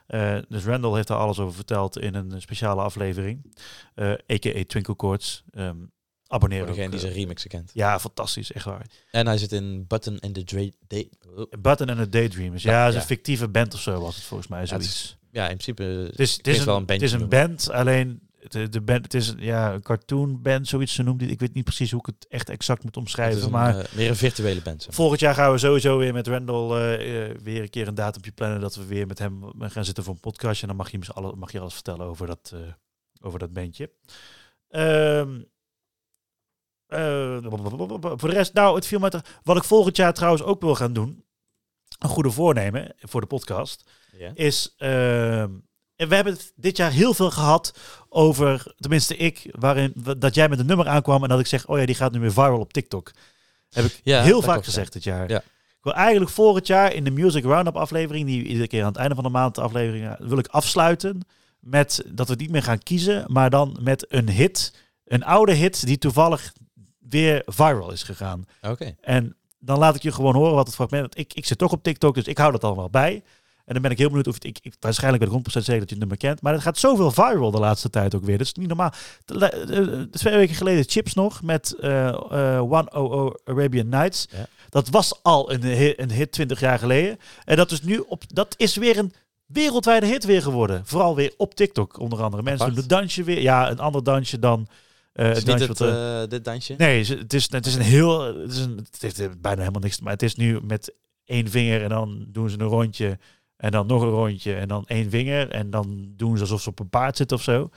Speaker 1: Eh, dus Randall heeft daar alles over verteld in een speciale aflevering. eh a.k.a. Twinkle Chords. Ehm abonneer
Speaker 2: Voor
Speaker 1: ook,
Speaker 2: degene die
Speaker 1: eh,
Speaker 2: zijn remixen kent.
Speaker 1: Ja, fantastisch, echt waar.
Speaker 2: En hij zit in Button and the. De oh.
Speaker 1: Button and the Daydreamers. Ja,
Speaker 2: Ja,
Speaker 1: is
Speaker 2: ja.
Speaker 1: een fictieve band of zo was het volgens mij,
Speaker 2: Ja, het
Speaker 1: zoiets.
Speaker 2: Ja, in principe
Speaker 1: Het is, het is, een, het is een band, alleen de, de band, het is ja, een cartoon band, zoiets ze noemt. Ik weet niet precies hoe ik het echt exact moet omschrijven,
Speaker 2: een,
Speaker 1: maar
Speaker 2: eh, meer een virtuele band. zeg maar.
Speaker 1: volgend jaar gaan we sowieso weer met Randall eh, weer een keer een datumpje plannen dat we weer met hem gaan zitten voor een podcastje. En dan mag je, hem alle, mag je alles vertellen over dat, over dat bandje. Ehm, eh, voor de rest, nou, het viel Wat ik volgend jaar trouwens ook wil gaan doen, een goede voornemen voor de podcast, is. ehm, en we hebben het dit jaar heel veel gehad over, tenminste ik, waarin dat jij met een nummer aankwam en dat ik zeg, oh ja, die gaat nu weer viral op TikTok. Heb ik
Speaker 2: Ja,
Speaker 1: heel vaak gezegd dit jaar.
Speaker 2: Ja.
Speaker 1: Ik wil eigenlijk volgend jaar in de Music Roundup aflevering, die iedere keer aan het einde van de maand de aflevering, eh, wil ik afsluiten met dat we niet meer gaan kiezen, maar dan met een hit, een oude hit die toevallig weer viral is gegaan.
Speaker 2: Oké.
Speaker 1: En dan laat ik je gewoon horen wat het fragment... Ik, ik zit toch op TikTok, dus ik hou dat allemaal bij. En dan ben ik heel benieuwd of het, ik, ik waarschijnlijk ben ik 100% zeker dat je het nummer kent. Maar het gaat zoveel viral de laatste tijd ook weer. Dat is niet normaal. Twee weken geleden Chips nog met eh, One oh Arabian Nights.
Speaker 2: Ja.
Speaker 1: Dat was al een, hi- een hit 20 jaar geleden. En dat is nu op. Dat is weer een wereldwijde hit weer geworden. Vooral weer op TikTok onder andere. Mensen
Speaker 2: Apart.
Speaker 1: doen het dansje weer. Ja, een ander dansje dan. Eh
Speaker 2: Is
Speaker 1: het
Speaker 2: niet
Speaker 1: dansje
Speaker 2: het,
Speaker 1: wat, eh,
Speaker 2: eh, dit dansje?
Speaker 1: Nee, het is, het is een heel. Het, is een, het heeft bijna helemaal niks. Maar het is nu met één vinger en dan doen ze een rondje. En dan nog een rondje. En dan één vinger. En dan doen ze alsof ze op een paard zitten of zo.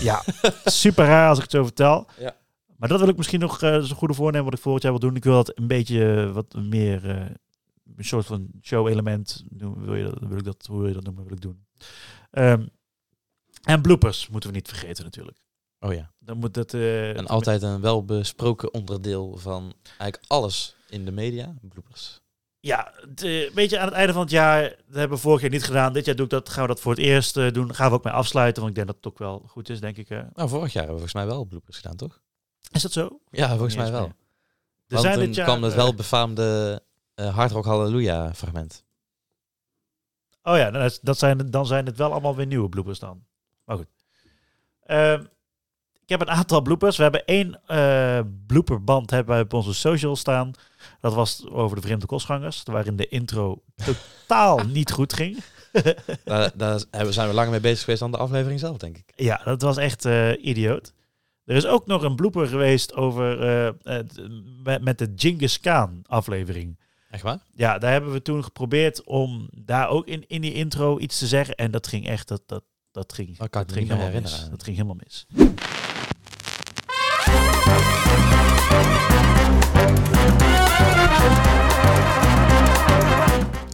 Speaker 1: Ja, super raar als ik het zo vertel.
Speaker 2: Ja.
Speaker 1: Maar dat wil ik misschien nog uh, zo'n goede voornemen wat ik volgend jaar wil doen. Ik wil dat een beetje wat meer een soort van show-element. Wil je dat, wil ik dat, hoe wil je dat noemen? Wil ik doen. Ehm, en bloopers moeten we niet vergeten natuurlijk.
Speaker 2: Oh ja.
Speaker 1: Dan moet dat. eh,
Speaker 2: En altijd een welbesproken onderdeel van eigenlijk alles in de media. Bloopers.
Speaker 1: Ja, weet je, aan het einde van het jaar, dat hebben we vorig jaar niet gedaan. Dit jaar doe ik dat, gaan we dat voor het eerst eh, doen. Gaan we ook mee afsluiten, want ik denk dat het ook wel goed is, denk ik. eh.
Speaker 2: Nou, vorig jaar hebben we volgens mij wel bloopers gedaan, toch?
Speaker 1: Is dat zo?
Speaker 2: Ja, volgens mij wel.
Speaker 1: Er
Speaker 2: Want
Speaker 1: zijn
Speaker 2: toen
Speaker 1: dit jaar,
Speaker 2: kwam het wel befaamde eh Hard Rock Hallelujah fragment.
Speaker 1: Oh ja, dan, is- dat zijn, dan zijn het wel allemaal weer nieuwe bloopers dan. Maar goed. Ik heb een aantal bloopers. We hebben één eh blooperband hebben wij op onze social staan. Dat was over de vreemde kostgangers. Waarin de intro totaal niet goed ging.
Speaker 2: daar, zijn we langer mee bezig geweest dan de aflevering zelf, denk ik.
Speaker 1: Ja, dat was echt eh, idioot. Er is ook nog een blooper geweest over eh, met, met de Genghis Khan aflevering.
Speaker 2: Echt waar?
Speaker 1: Ja, daar hebben we toen geprobeerd om daar ook in, in die intro iets te zeggen. En dat ging echt, dat, dat, dat ging,
Speaker 2: Dat kan
Speaker 1: ging helemaal mis.
Speaker 2: herinneren.
Speaker 1: Dat ging helemaal mis.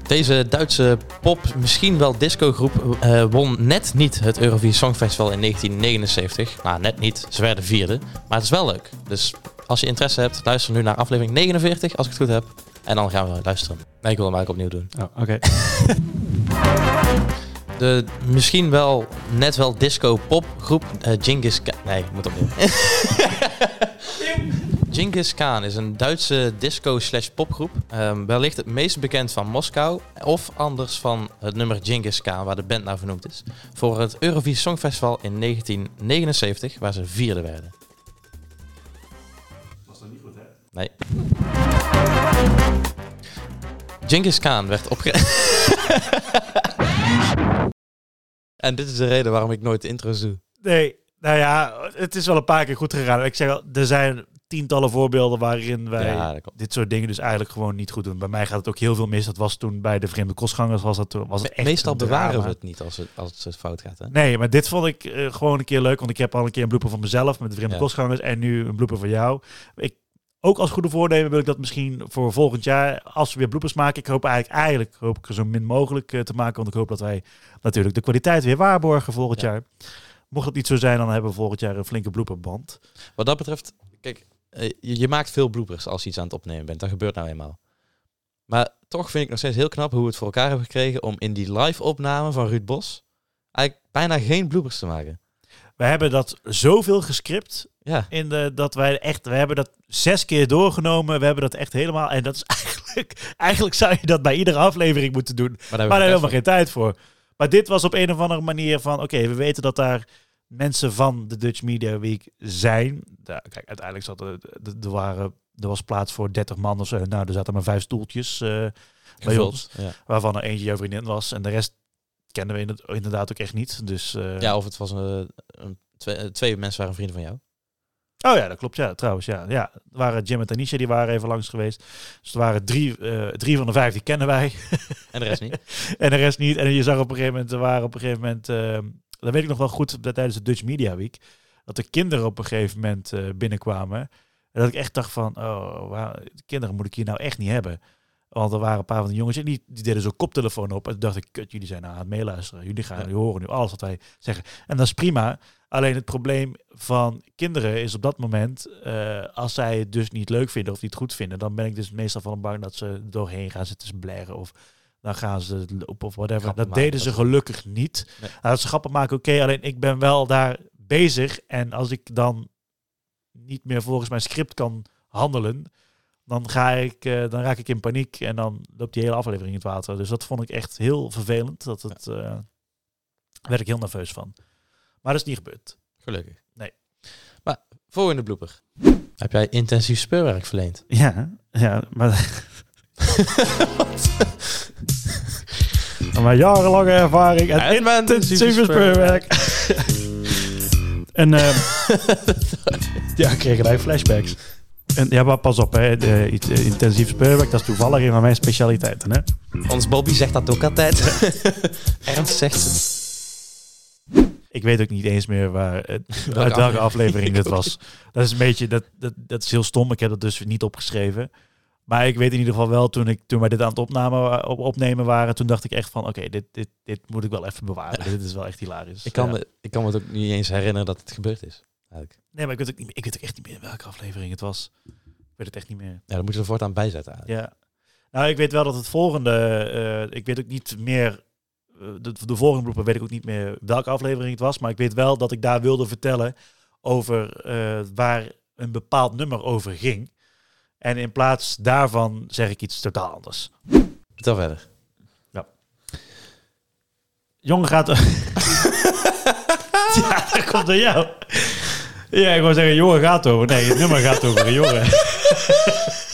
Speaker 2: Deze Duitse pop, misschien wel discogroep, eh won net niet het Eurovisie Songfestival in 1979. Nou, net niet. Ze werden vierde. Maar het is wel leuk. Dus als je interesse hebt, luister nu naar aflevering 49, als ik het goed heb. En dan gaan we luisteren. Nee, ik wil hem eigenlijk opnieuw doen.
Speaker 1: Oh, oké.
Speaker 2: De misschien wel net wel disco popgroep eh Genghis. Nee, ik moet opnieuw. Genghis Khan is een Duitse disco slash popgroep. Ehm, wellicht het meest bekend van Moskou. Of anders van het nummer Genghis Khan, waar de band naar vernoemd is. Voor het Eurovisie Songfestival in 1979, waar ze vierde werden.
Speaker 1: Was dat niet goed, hè?
Speaker 2: Nee. Genghis Khan werd opge... en dit is de reden waarom ik nooit de intro's doe.
Speaker 1: Nee, nou ja, het is wel een paar keer goed gegaan. Ik zeg al, er zijn tientallen voorbeelden waarin wij
Speaker 2: Ja, dat
Speaker 1: dit soort dingen dus eigenlijk gewoon niet goed doen. Bij mij gaat het ook heel veel mis. Dat was toen bij de vreemde kostgangers was dat was het echt
Speaker 2: Meestal bewaren we het niet als het, als het fout gaat. Hè?
Speaker 1: Nee, maar dit vond ik eh, gewoon een keer leuk. Want ik heb al een keer een blooper van mezelf met de vreemde
Speaker 2: Ja.
Speaker 1: kostgangers. En nu een blooper van jou. Ik, ook als goede voornemen wil ik dat misschien voor volgend jaar, als we weer bloopers maken. Ik hoop eigenlijk, eigenlijk hoop ik er zo min mogelijk eh, te maken. Want ik hoop dat wij natuurlijk de kwaliteit weer waarborgen volgend
Speaker 2: Ja.
Speaker 1: jaar. Mocht het niet zo zijn, dan hebben we volgend jaar een flinke blooperband.
Speaker 2: Wat dat betreft, kijk, je, je maakt veel bloopers als je iets aan het opnemen bent. Dat gebeurt nou eenmaal. Maar toch vind ik nog steeds heel knap hoe we het voor elkaar hebben gekregen om in die live opname van Ruud Bos eigenlijk bijna geen bloopers te maken.
Speaker 1: We hebben dat zoveel gescript
Speaker 2: Ja,
Speaker 1: in de, dat wij echt, we hebben dat zes keer doorgenomen. We hebben dat echt helemaal. En dat is eigenlijk, eigenlijk zou je dat bij iedere aflevering moeten doen.
Speaker 2: maar daar
Speaker 1: Maar
Speaker 2: hebben
Speaker 1: daar
Speaker 2: we
Speaker 1: hebben we geen tijd voor. Maar dit was op een of andere manier van, oké, we weten dat daar mensen van de Dutch Media Week zijn. Kijk, uiteindelijk zat er, er, waren, er was plaats voor 30 man of zo. Nou, er zaten maar vijf stoeltjes, eh, bij ons.
Speaker 2: Ja.
Speaker 1: waarvan er eentje jouw vriendin was. En de rest kennen we inder- inderdaad ook echt niet. Dus, eh,
Speaker 2: ja, of het was een, een, twee, twee mensen waren vrienden van jou.
Speaker 1: Oh ja, dat klopt. Ja, trouwens. Ja, ja. Er waren Jim en Tanisha, die waren even langs geweest. Dus er waren drie, eh, drie van de vijf, die kennen wij.
Speaker 2: En de rest niet.
Speaker 1: en de rest niet. En je zag op een gegeven moment, er waren op een gegeven moment, eh, dat weet ik nog wel goed, dat tijdens de Dutch Media Week, dat de kinderen op een gegeven moment eh, binnenkwamen. En dat ik echt dacht van, oh, waar, kinderen moet ik hier nou echt niet hebben. Want er waren een paar van de jongens en die, die deden zo'n koptelefoon op. En toen dacht ik, kut, jullie zijn nou aan het meeluisteren. Jullie gaan, jullie horen nu alles wat wij zeggen. En dat is prima. Alleen het probleem van kinderen is op dat moment, eh, als zij het dus niet leuk vinden of niet goed vinden, dan ben ik dus meestal van bang dat ze doorheen gaan zitten blaren of dan gaan ze lopen of whatever.
Speaker 2: Grappen
Speaker 1: dat
Speaker 2: maken,
Speaker 1: deden ze
Speaker 2: dat-
Speaker 1: gelukkig niet.
Speaker 2: Nee.
Speaker 1: Nou, dat ze grappen maken, oké, alleen ik ben wel daar bezig en als ik dan niet meer volgens mijn script kan handelen, dan, ga ik, eh, dan raak ik in paniek en dan loopt die hele aflevering in het water. Dus dat vond ik echt heel vervelend. Dat het, eh, werd ik heel nerveus van. Maar dat is niet gebeurd.
Speaker 2: Gelukkig.
Speaker 1: Nee.
Speaker 2: Maar, volgende blooper. Heb jij intensief speurwerk verleend?
Speaker 1: Ja, ja, maar... maar jarenlange ervaring en
Speaker 2: En mijn
Speaker 1: intensieve speurwerk. en ehm ja, ik kreeg gelijk flashbacks. En, ja, maar pas op, hè. De, iets, eh, intensief speurwerk, dat is toevallig een van mijn specialiteiten. Hè?
Speaker 2: Ons Bobby zegt dat ook altijd. Ernst zegt ze.
Speaker 1: Ik weet ook niet eens meer waar, eh, uit welke
Speaker 2: aflevering?
Speaker 1: dit was. Dat is een beetje, dat, dat, dat is heel stom. Ik heb dat dus niet opgeschreven. Maar ik weet in ieder geval wel, toen, ik, toen wij dit aan het opnamen, wa- op, opnemen waren, toen dacht ik echt van, oké, dit, dit, dit moet ik wel even bewaren. Dit is wel echt hilarisch.
Speaker 2: Ik kan,
Speaker 1: Ja.
Speaker 2: me, ik kan me het ook niet eens herinneren dat het gebeurd is. Eigenlijk.
Speaker 1: Nee, maar ik weet, ook niet, meer- ik weet ook echt niet meer welke aflevering het was. Ik weet het echt niet meer.
Speaker 2: Ja, dan moeten we er voortaan bij zetten. eigenlijk.
Speaker 1: Ja. Nou, ik weet wel dat het volgende, eh, ik weet ook niet meer, eh, de, de volgende blooper weet ik ook niet meer welke aflevering het was, maar ik weet wel dat ik daar wilde vertellen over eh, waar een bepaald nummer over ging. En in plaats daarvan zeg ik iets totaal anders.
Speaker 2: Vertel verder.
Speaker 1: Jongen gaat... ja, dat komt door jou. Ja, ik wou zeggen, jongen gaat over. Nee, het nummer gaat over een jongen.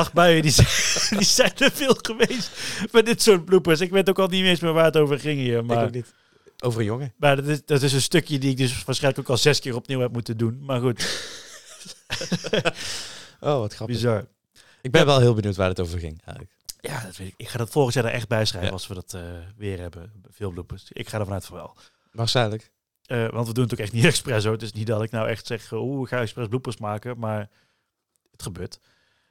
Speaker 1: lachbuien die zijn, die zijn er veel geweest met dit soort bloepers. Ik weet ook al niet eens meer waar het over ging hier. Maar,
Speaker 2: ik ook niet. Over een jongen.
Speaker 1: maar dat, is, dat is een stukje die ik dus waarschijnlijk ook al zes keer opnieuw heb moeten doen. Maar goed,
Speaker 2: Oh, wat grappig.
Speaker 1: bizar.
Speaker 2: Ik ben wel heel benieuwd waar het over ging. Eigenlijk.
Speaker 1: Ja, dat weet ik. Ik ga dat volgend jaar er echt bij schrijven
Speaker 2: Ja.
Speaker 1: als we dat eh, weer hebben. Veel bloepers. Ik ga ervan uit van wel.
Speaker 2: Waarschijnlijk.
Speaker 1: Eh, want we doen het ook echt niet expres hoor. Het is niet dat ik nou echt zeg, oeh, ik ga expres bloepers maken. Maar het gebeurt.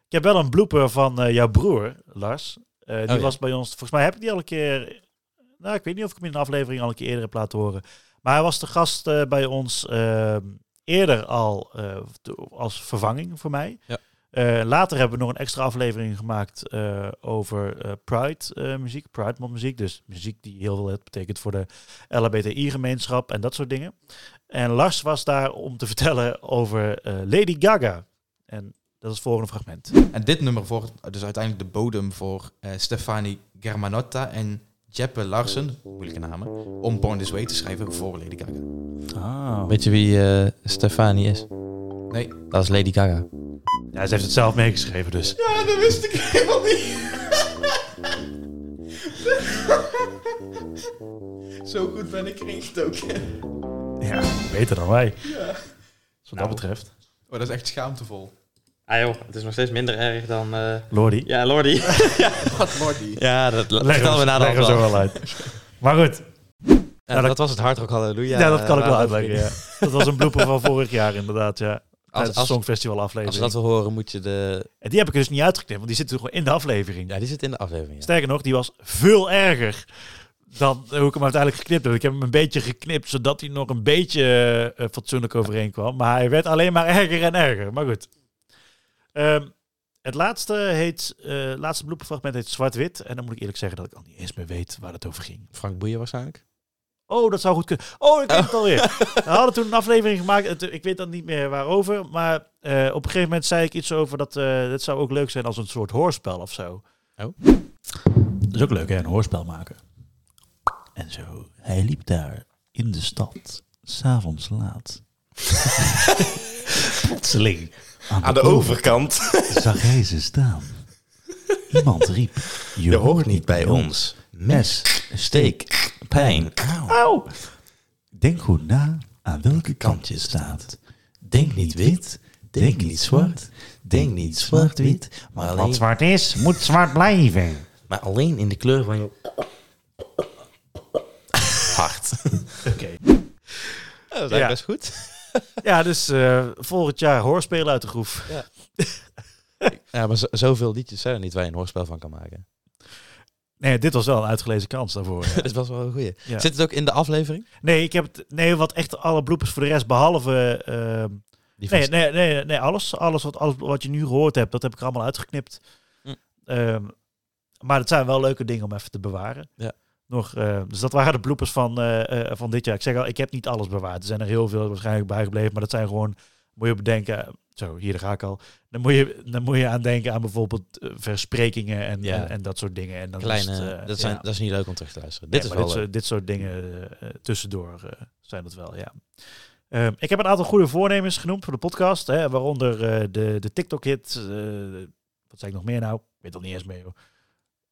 Speaker 1: Ik heb wel een blooper van eh, jouw broer, Lars. Eh, die
Speaker 2: Oh, ja.
Speaker 1: was bij ons, volgens mij heb ik die al een keer... Nou, ik weet niet of ik hem in een aflevering al een keer eerder heb laten horen. Maar hij was de gast eh, bij ons eh, eerder al als vervanging voor mij.
Speaker 2: Ja.
Speaker 1: Later hebben we nog een extra aflevering gemaakt over Pride muziek, Pride muziek. Dus muziek die heel veel betekent voor de LHBTI-gemeenschap en dat soort dingen. En Lars was daar om te vertellen over Lady Gaga. En dat is het volgende fragment.
Speaker 7: En dit nummer wordt dus uiteindelijk de bodem voor eh, Stefani Germanotta en Jeppe Larsen, moeilijke namen, om Born This Way te schrijven voor Lady Gaga.
Speaker 1: Ah.
Speaker 2: Weet je wie eh Stefanie is?
Speaker 7: Nee.
Speaker 2: Dat is Lady Gaga.
Speaker 1: Ja, ze heeft het zelf meegeschreven dus.
Speaker 7: Ja, dat wist ik helemaal niet. Zo goed ben ik erin gestoken.
Speaker 1: Ja, beter dan wij.
Speaker 7: Ja.
Speaker 1: Wat dat betreft.
Speaker 7: Oh, dat is echt schaamtevol.
Speaker 2: Ah joh, het is nog steeds minder erg dan... eh,
Speaker 1: Lordy.
Speaker 2: Ja, Lordy.
Speaker 7: Wat Lordy.
Speaker 2: ja, dat
Speaker 1: Leggen
Speaker 2: vertellen we na de
Speaker 1: zo wel uit. Maar goed,
Speaker 2: Ja,
Speaker 1: dat-
Speaker 2: dat was het Hard Rock Halleluja.
Speaker 1: ja, dat kan ik
Speaker 2: eh,
Speaker 1: wel uitleggen. Ja. Dat was een blooper van vorig jaar inderdaad, ja.
Speaker 2: Als,
Speaker 1: Tijdens de
Speaker 2: als,
Speaker 1: Songfestival
Speaker 2: als je
Speaker 1: aflevering.
Speaker 2: dat wil horen, moet je de...
Speaker 1: En die heb ik dus niet uitgeknipt, want die zit gewoon in de aflevering.
Speaker 2: Ja, die zit in de aflevering. Ja.
Speaker 1: Sterker nog, die was veel erger dan hoe ik hem uiteindelijk geknipt heb. Ik heb hem een beetje geknipt, zodat hij nog een beetje eh, fatsoenlijk overeen kwam. Maar hij werd alleen maar erger en erger. Maar goed. Ehm, het laatste heet, eh laatste blooperfragment heet Zwart-Wit. En dan moet ik eerlijk zeggen dat ik al niet eens meer weet waar het over ging.
Speaker 2: Frank Boeien waarschijnlijk.
Speaker 1: Oh, dat zou goed kunnen. Oh, ik weet het alweer. We hadden toen een aflevering gemaakt. Ik weet dan niet meer waarover. Maar eh, op een gegeven moment zei ik iets over dat eh het zou ook leuk zijn als een soort hoorspel of zo.
Speaker 2: Oh.
Speaker 1: Dat is ook leuk, hè? Een hoorspel maken. En zo. Hij liep daar in de stad. S'avonds laat. Plotseling. Aan,
Speaker 8: de overkant.
Speaker 1: zag hij ze staan. Iemand riep.
Speaker 8: Je hoort niet bij ons.
Speaker 1: Mes,
Speaker 8: Steek, pijn.
Speaker 1: Auw! Denk goed na aan welke kant je staat. Denk niet wit, denk niet zwart, denk niet zwart-wit.
Speaker 8: Maar
Speaker 1: Wat
Speaker 8: alleen,
Speaker 1: zwart is, moet zwart blijven.
Speaker 8: maar alleen in de kleur van je hart.
Speaker 1: Oké.
Speaker 2: dat is
Speaker 1: Ja.
Speaker 2: best goed.
Speaker 1: Ja, dus eh, volgend jaar hoorspelen uit de groef.
Speaker 2: Ja, maar zo- zoveel liedjes zijn er niet waar je een hoorspel van kan maken.
Speaker 1: Nee, dit was wel een uitgelezen kans daarvoor. ja.
Speaker 2: dat is wel een goeie.
Speaker 1: Ja.
Speaker 2: Zit het ook in de aflevering?
Speaker 1: Nee, ik heb het, nee, wat echt alle bloepers voor de rest, behalve... ehm,
Speaker 2: Die van
Speaker 1: nee, nee, nee, nee, alles, alles, wat, alles wat je nu gehoord hebt, dat heb ik er allemaal uitgeknipt.
Speaker 2: Hm.
Speaker 1: Ehm, maar het zijn wel leuke dingen om even te bewaren.
Speaker 2: Ja.
Speaker 1: Nog, eh, dus dat waren de bloepers van, eh, eh, van dit jaar. Ik zeg al, ik heb niet alles bewaard. Er zijn er heel veel waarschijnlijk bijgebleven, maar dat zijn gewoon, moet je bedenken, zo, hier ga ik al. Dan moet je, dan moet je aan denken aan bijvoorbeeld versprekingen en,
Speaker 2: Ja.
Speaker 1: en, en dat soort dingen. En dan is
Speaker 2: Kleine,
Speaker 1: het, eh,
Speaker 2: dat, zijn,
Speaker 1: ja.
Speaker 2: dat is niet leuk om terug te luisteren.
Speaker 1: Nee,
Speaker 2: dit is wel
Speaker 1: dit, soort, dit soort dingen tussendoor zijn dat wel, ja. Ehm, ik heb een aantal goede voornemens genoemd voor de podcast. Hè, waaronder de, de TikTok-hit. wat zei ik nog meer nou? Ik weet al niet eens meer. hoor.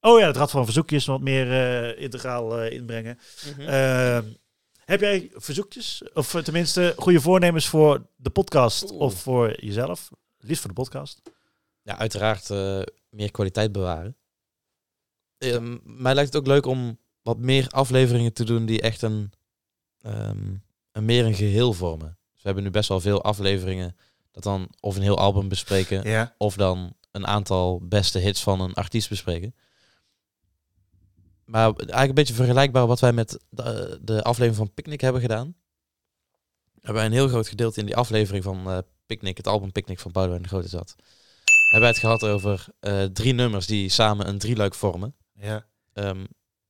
Speaker 1: Oh ja, het Rad van Verzoekjes wat meer eh, integraal eh, inbrengen.
Speaker 2: Mhm.
Speaker 1: Ehm, Heb jij verzoekjes? Of eh, tenminste, goede voornemens voor de podcast
Speaker 2: Oeh.
Speaker 1: of voor jezelf? Liefst voor de podcast.
Speaker 2: Ja, uiteraard eh, meer kwaliteit bewaren. Ehm, mij lijkt het ook leuk om wat meer afleveringen te doen die echt een, ehm, een meer een geheel vormen. Dus we hebben nu best wel veel afleveringen dat dan of een heel album bespreken
Speaker 1: Ja.
Speaker 2: of dan een aantal beste hits van een artiest bespreken. Maar eigenlijk een beetje vergelijkbaar wat wij met de, de aflevering van Picnic hebben gedaan. Hebben wij een heel groot gedeelte in die aflevering van eh Picnic, het album Picnic van Boudewijn de Grote zat. Hebben wij het gehad over eh, drie nummers die samen een drieluik vormen.
Speaker 1: Ja.
Speaker 2: Ehm,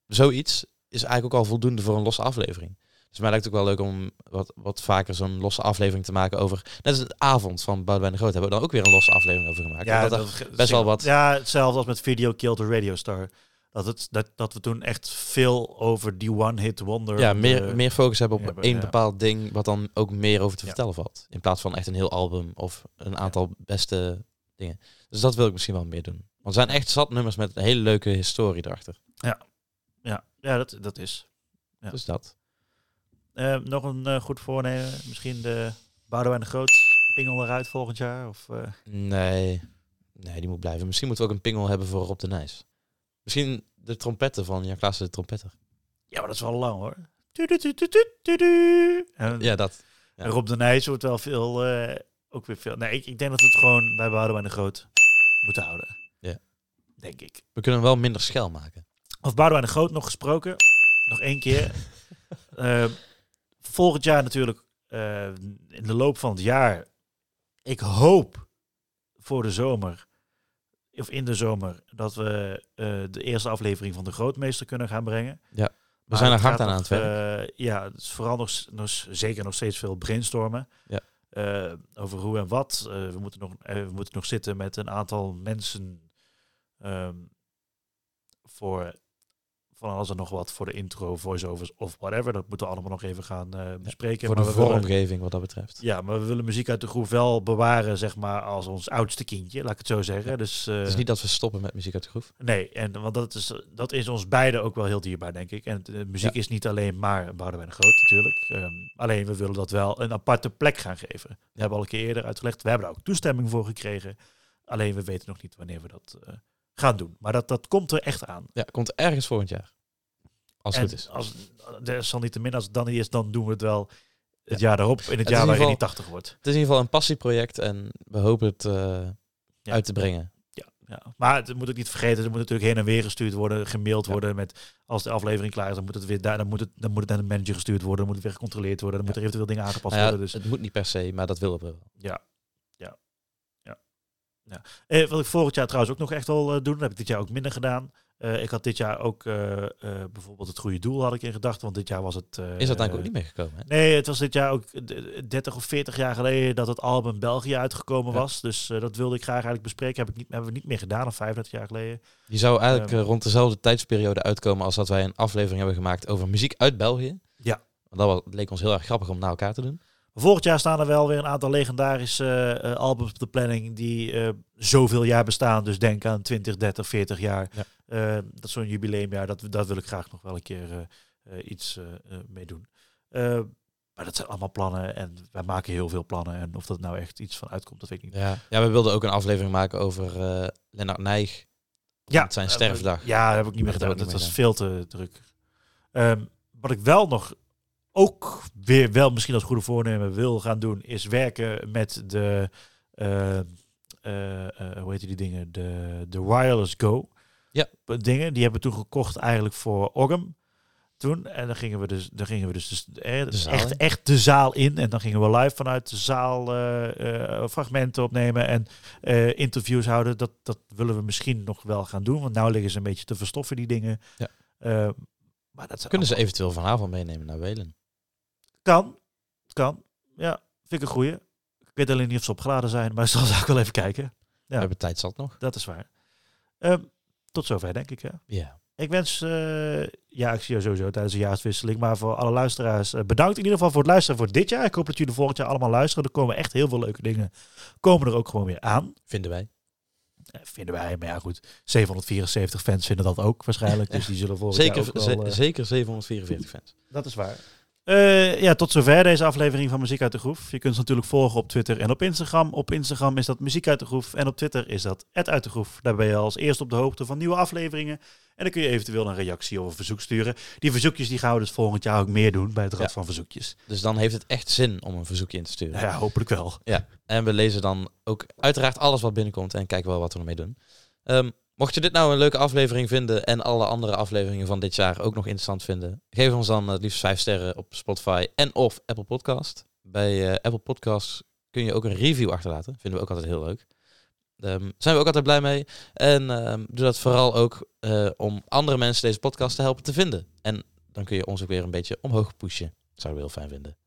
Speaker 2: zoiets is eigenlijk ook al voldoende voor een losse aflevering. Dus mij lijkt het ook wel leuk om wat, wat vaker zo'n losse aflevering te maken over... Net als de avond van Boudewijn de Groot hebben we dan ook weer een losse aflevering over gemaakt.
Speaker 1: Ja, dat-
Speaker 2: best wel wat...
Speaker 1: Ja, hetzelfde als met Video Killed the Radio Star. Dat, het, dat, dat we toen echt veel over die one-hit wonder...
Speaker 2: Ja, meer,
Speaker 1: eh,
Speaker 2: meer focus hebben op
Speaker 1: hebben,
Speaker 2: één
Speaker 1: ja.
Speaker 2: bepaald ding, wat dan ook meer over te
Speaker 1: Ja.
Speaker 2: vertellen valt. In plaats van echt een heel album of een aantal beste dingen. Dus dat wil ik misschien wel meer doen. Want er zijn echt zat nummers met een hele leuke historie erachter.
Speaker 1: Ja, ja dat, dat is. Ja.
Speaker 2: Dus dat.
Speaker 1: Eh, nog een eh, goed voornemen. Misschien de Boudewijn de Groot pingel eruit volgend jaar. Of, eh,
Speaker 2: Nee, nee, die moet blijven. Misschien moeten we ook een pingel hebben voor Rob de Nijs. Misschien de trompetten van Jan Klaassen de trompetter.
Speaker 1: ja, maar dat is wel lang hoor. En
Speaker 2: Ja, dat. Ja.
Speaker 1: en Rob de Nijs wordt wel veel, eh, ook weer veel. Nee, ik, ik denk dat we het gewoon bij Boudewijn de Groot moeten houden.
Speaker 2: Ja.
Speaker 1: Denk ik.
Speaker 2: We kunnen hem wel minder schel maken.
Speaker 1: Of Boudewijn de Groot nog gesproken. Nog één keer. Eh, volgend jaar natuurlijk, eh, in de loop van het jaar. Ik hoop voor de zomer, of in de zomer, dat we eh, de eerste aflevering van de Grootmeester kunnen gaan brengen.
Speaker 2: We
Speaker 1: Maar
Speaker 2: zijn er hard aan aan het werk.
Speaker 1: eh, ja, het is vooral nog, nog, zeker nog steeds veel brainstormen.
Speaker 2: Ja.
Speaker 1: Eh, over hoe en wat. We, moeten nog, we moeten nog zitten met een aantal mensen ehm, voor van alles en nog wat voor de intro, voiceovers of whatever. Dat moeten we allemaal nog even gaan eh, bespreken.
Speaker 2: voor
Speaker 1: Maar
Speaker 2: de
Speaker 1: willen-
Speaker 2: vormgeving wat dat betreft.
Speaker 1: ja, maar we willen muziek uit de groep wel bewaren, zeg maar, als ons oudste kindje, laat ik het zo zeggen. Dus, eh,
Speaker 2: Het is niet dat we stoppen met muziek uit de groef.
Speaker 1: Nee, en, want dat is, dat is ons beiden ook wel heel dierbaar, denk ik. En de muziek
Speaker 2: Ja.
Speaker 1: is niet alleen maar Boudewijn de Groot, natuurlijk. Ehm, alleen we willen dat wel een aparte plek gaan geven. We hebben al een keer eerder uitgelegd. We hebben daar ook toestemming voor gekregen. Alleen we weten nog niet wanneer we dat eh, gaan doen. Maar dat, dat komt er echt aan.
Speaker 2: Ja, komt ergens volgend jaar. Als het
Speaker 1: en
Speaker 2: goed is.
Speaker 1: Als, desalniettemin, als het dan niet is, dan doen we het wel het jaar daarop. In het jaar
Speaker 2: in
Speaker 1: waarin hij 80 wordt.
Speaker 2: Het is in ieder geval een passieproject en we hopen het eh,
Speaker 1: Ja.
Speaker 2: uit te brengen.
Speaker 1: Ja. Maar het moet ook niet vergeten, er moet natuurlijk heen en weer gestuurd worden, gemaild worden met als de aflevering klaar is, dan moet het weer daar, dan moet het, dan moet het naar de manager gestuurd worden, dan moet het weer gecontroleerd worden, dan moeten er eventueel dingen aangepast
Speaker 2: Nou ja,
Speaker 1: worden. Dus
Speaker 2: Het moet niet per se, maar dat willen we wel.
Speaker 1: ja, ja, ja. Ja. Eh, wat ik volgend jaar trouwens ook nog echt wel eh, doen, dat heb ik dit jaar ook minder gedaan. Eh, ik had dit jaar ook eh, bijvoorbeeld het goede doel had ik in gedachten, want dit jaar was het.
Speaker 2: Is dat eigenlijk ook niet meegekomen? Hè?
Speaker 1: Nee, het was dit jaar ook d- 30 of 40 jaar geleden dat het album België uitgekomen
Speaker 2: Ja.
Speaker 1: was. Dus dat wilde ik graag eigenlijk bespreken. Heb ik niet, hebben we niet meer gedaan, of 35 jaar geleden.
Speaker 2: Die zou eigenlijk
Speaker 1: Ehm.
Speaker 2: eh, rond dezelfde tijdsperiode uitkomen als dat wij een aflevering hebben gemaakt over muziek uit België.
Speaker 1: Ja.
Speaker 2: Want dat leek ons heel erg grappig om naar elkaar te doen.
Speaker 1: Volgend jaar staan er wel weer een aantal legendarische eh, albums op de planning die eh, zoveel jaar bestaan. Dus denk aan 20, 30, 40 jaar.
Speaker 2: Ja.
Speaker 1: Eh, dat is zo'n jubileumjaar. Dat, dat wil ik graag nog wel een keer eh, eh, iets eh, eh, mee doen. Eh, maar dat zijn allemaal plannen en wij maken heel veel plannen. En of dat nou echt iets van uitkomt, dat weet ik niet.
Speaker 2: Ja. ja, we wilden ook een aflevering maken over eh Lennart Nijg.
Speaker 1: Ja,
Speaker 2: zijn
Speaker 1: eh,
Speaker 2: sterfdag.
Speaker 1: Ja, dat heb ik niet meer gedaan. Dat was veel te druk. Ehm, wat ik wel nog ook weer wel misschien als goede voornemen wil gaan doen, is werken met de eh, eh, eh, hoe heet die dingen? De, de wireless go.
Speaker 2: Ja.
Speaker 1: Dingen. Die hebben we toen gekocht eigenlijk voor Orgum. Toen. En dan gingen we dus, dan gingen we dus, dus eh,
Speaker 2: zaal
Speaker 1: echt, echt de zaal in. En dan gingen we live vanuit de zaal fragmenten opnemen en interviews houden. Dat, dat willen we misschien nog wel gaan doen. Want nou liggen ze een beetje te verstoffen, die dingen.
Speaker 2: Ja.
Speaker 1: Maar dat
Speaker 2: Kunnen ze eventueel vanavond meenemen naar Welen?
Speaker 1: Kan. Kan. Ja, vind ik een goeie. Ik weet alleen niet of ze opgeladen zijn, maar zal ik wel even kijken.
Speaker 2: We hebben tijd zat nog.
Speaker 1: Dat is waar. Ehm, tot zover, denk ik. Hè.
Speaker 2: Ja.
Speaker 1: Ik wens, eh, ja, ik zie jou sowieso tijdens de jaarswisseling, maar voor alle luisteraars, eh, bedankt in ieder geval voor het luisteren voor dit jaar. Ik hoop dat jullie volgend jaar allemaal luisteren. Er komen echt heel veel leuke dingen, komen er ook gewoon weer aan.
Speaker 2: Vinden wij.
Speaker 1: Eh, vinden wij, maar ja goed, 774 fans vinden dat ook waarschijnlijk, dus die zullen volgend jaar
Speaker 2: Zeker,
Speaker 1: ook wel...
Speaker 2: ze- zeker 744 fans.
Speaker 1: dat is waar. Eh, ja, tot zover deze aflevering van Muziek uit de Groef. Je kunt ons natuurlijk volgen op Twitter en op Instagram. Op Instagram is dat Muziek uit de Groef en op Twitter is dat Ed uit de Groef. Daar ben je als eerste op de hoogte van nieuwe afleveringen. En dan kun je eventueel een reactie of een verzoek sturen. Die verzoekjes die gaan we dus volgend jaar ook meer doen bij het Rad
Speaker 2: Ja.
Speaker 1: van Verzoekjes.
Speaker 2: Dus dan heeft het echt zin om een verzoekje in te sturen.
Speaker 1: Ja, hopelijk wel.
Speaker 2: Ja, en we lezen dan ook uiteraard alles wat binnenkomt en kijken wel wat we ermee doen. Ehm, mocht je dit nou een leuke aflevering vinden en alle andere afleveringen van dit jaar ook nog interessant vinden, geef ons dan het liefst 5 sterren op Spotify en of Apple Podcast. Bij eh, Apple Podcasts kun je ook een review achterlaten. Vinden we ook altijd heel leuk. Ehm zijn we ook altijd blij mee. En ehm, doe dat vooral ook eh, om andere mensen deze podcast te helpen te vinden. En dan kun je ons ook weer een beetje omhoog pushen. Zouden we heel fijn vinden.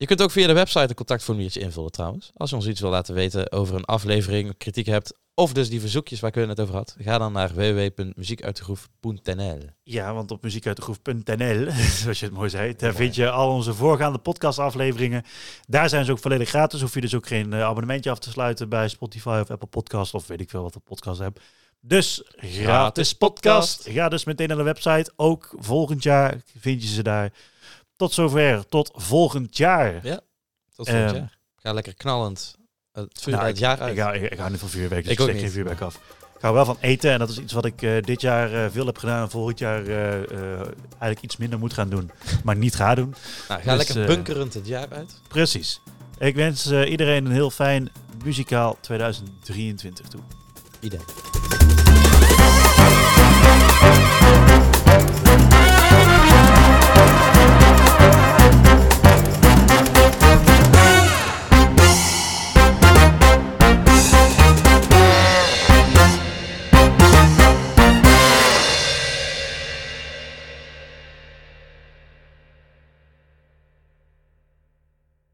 Speaker 2: Je kunt ook via de website een contactformuliertje invullen trouwens. Als je ons iets wil laten weten over een aflevering, kritiek hebt, of dus die verzoekjes waar ik het net over had. Ga dan naar www.muziekuitdegroef.nl
Speaker 1: Ja, want op muziekuitdegroef.nl, zoals je het mooi zei, daar vind je al onze voorgaande podcastafleveringen. Daar zijn ze ook volledig gratis. Hoef je dus ook geen eh, abonnementje af te sluiten bij Spotify of Apple Podcast of weet ik veel wat de podcast hebt. Dus gratis podcast. Ga dus meteen naar de website. Ook volgend jaar vind je ze daar. Tot zover. Tot volgend jaar.
Speaker 2: Tot volgend
Speaker 1: Ehm,
Speaker 2: jaar. Ga lekker knallend het vuur
Speaker 1: Nou,
Speaker 2: het jaar uit.
Speaker 1: Ik ga, ik, ik hou niet van vuurwerk, dus
Speaker 2: Ik
Speaker 1: ik, steek geen vuurwerk af. Ik hou wel van eten en dat is iets wat ik eh, dit jaar eh, veel heb gedaan en volgend jaar eh, eigenlijk iets minder moet gaan doen, maar niet ga doen.
Speaker 2: nou, ga
Speaker 1: dus,
Speaker 2: lekker bunkerend het jaar uit.
Speaker 1: Precies. Ik wens iedereen een heel fijn muzikaal 2023 toe.
Speaker 2: Idee.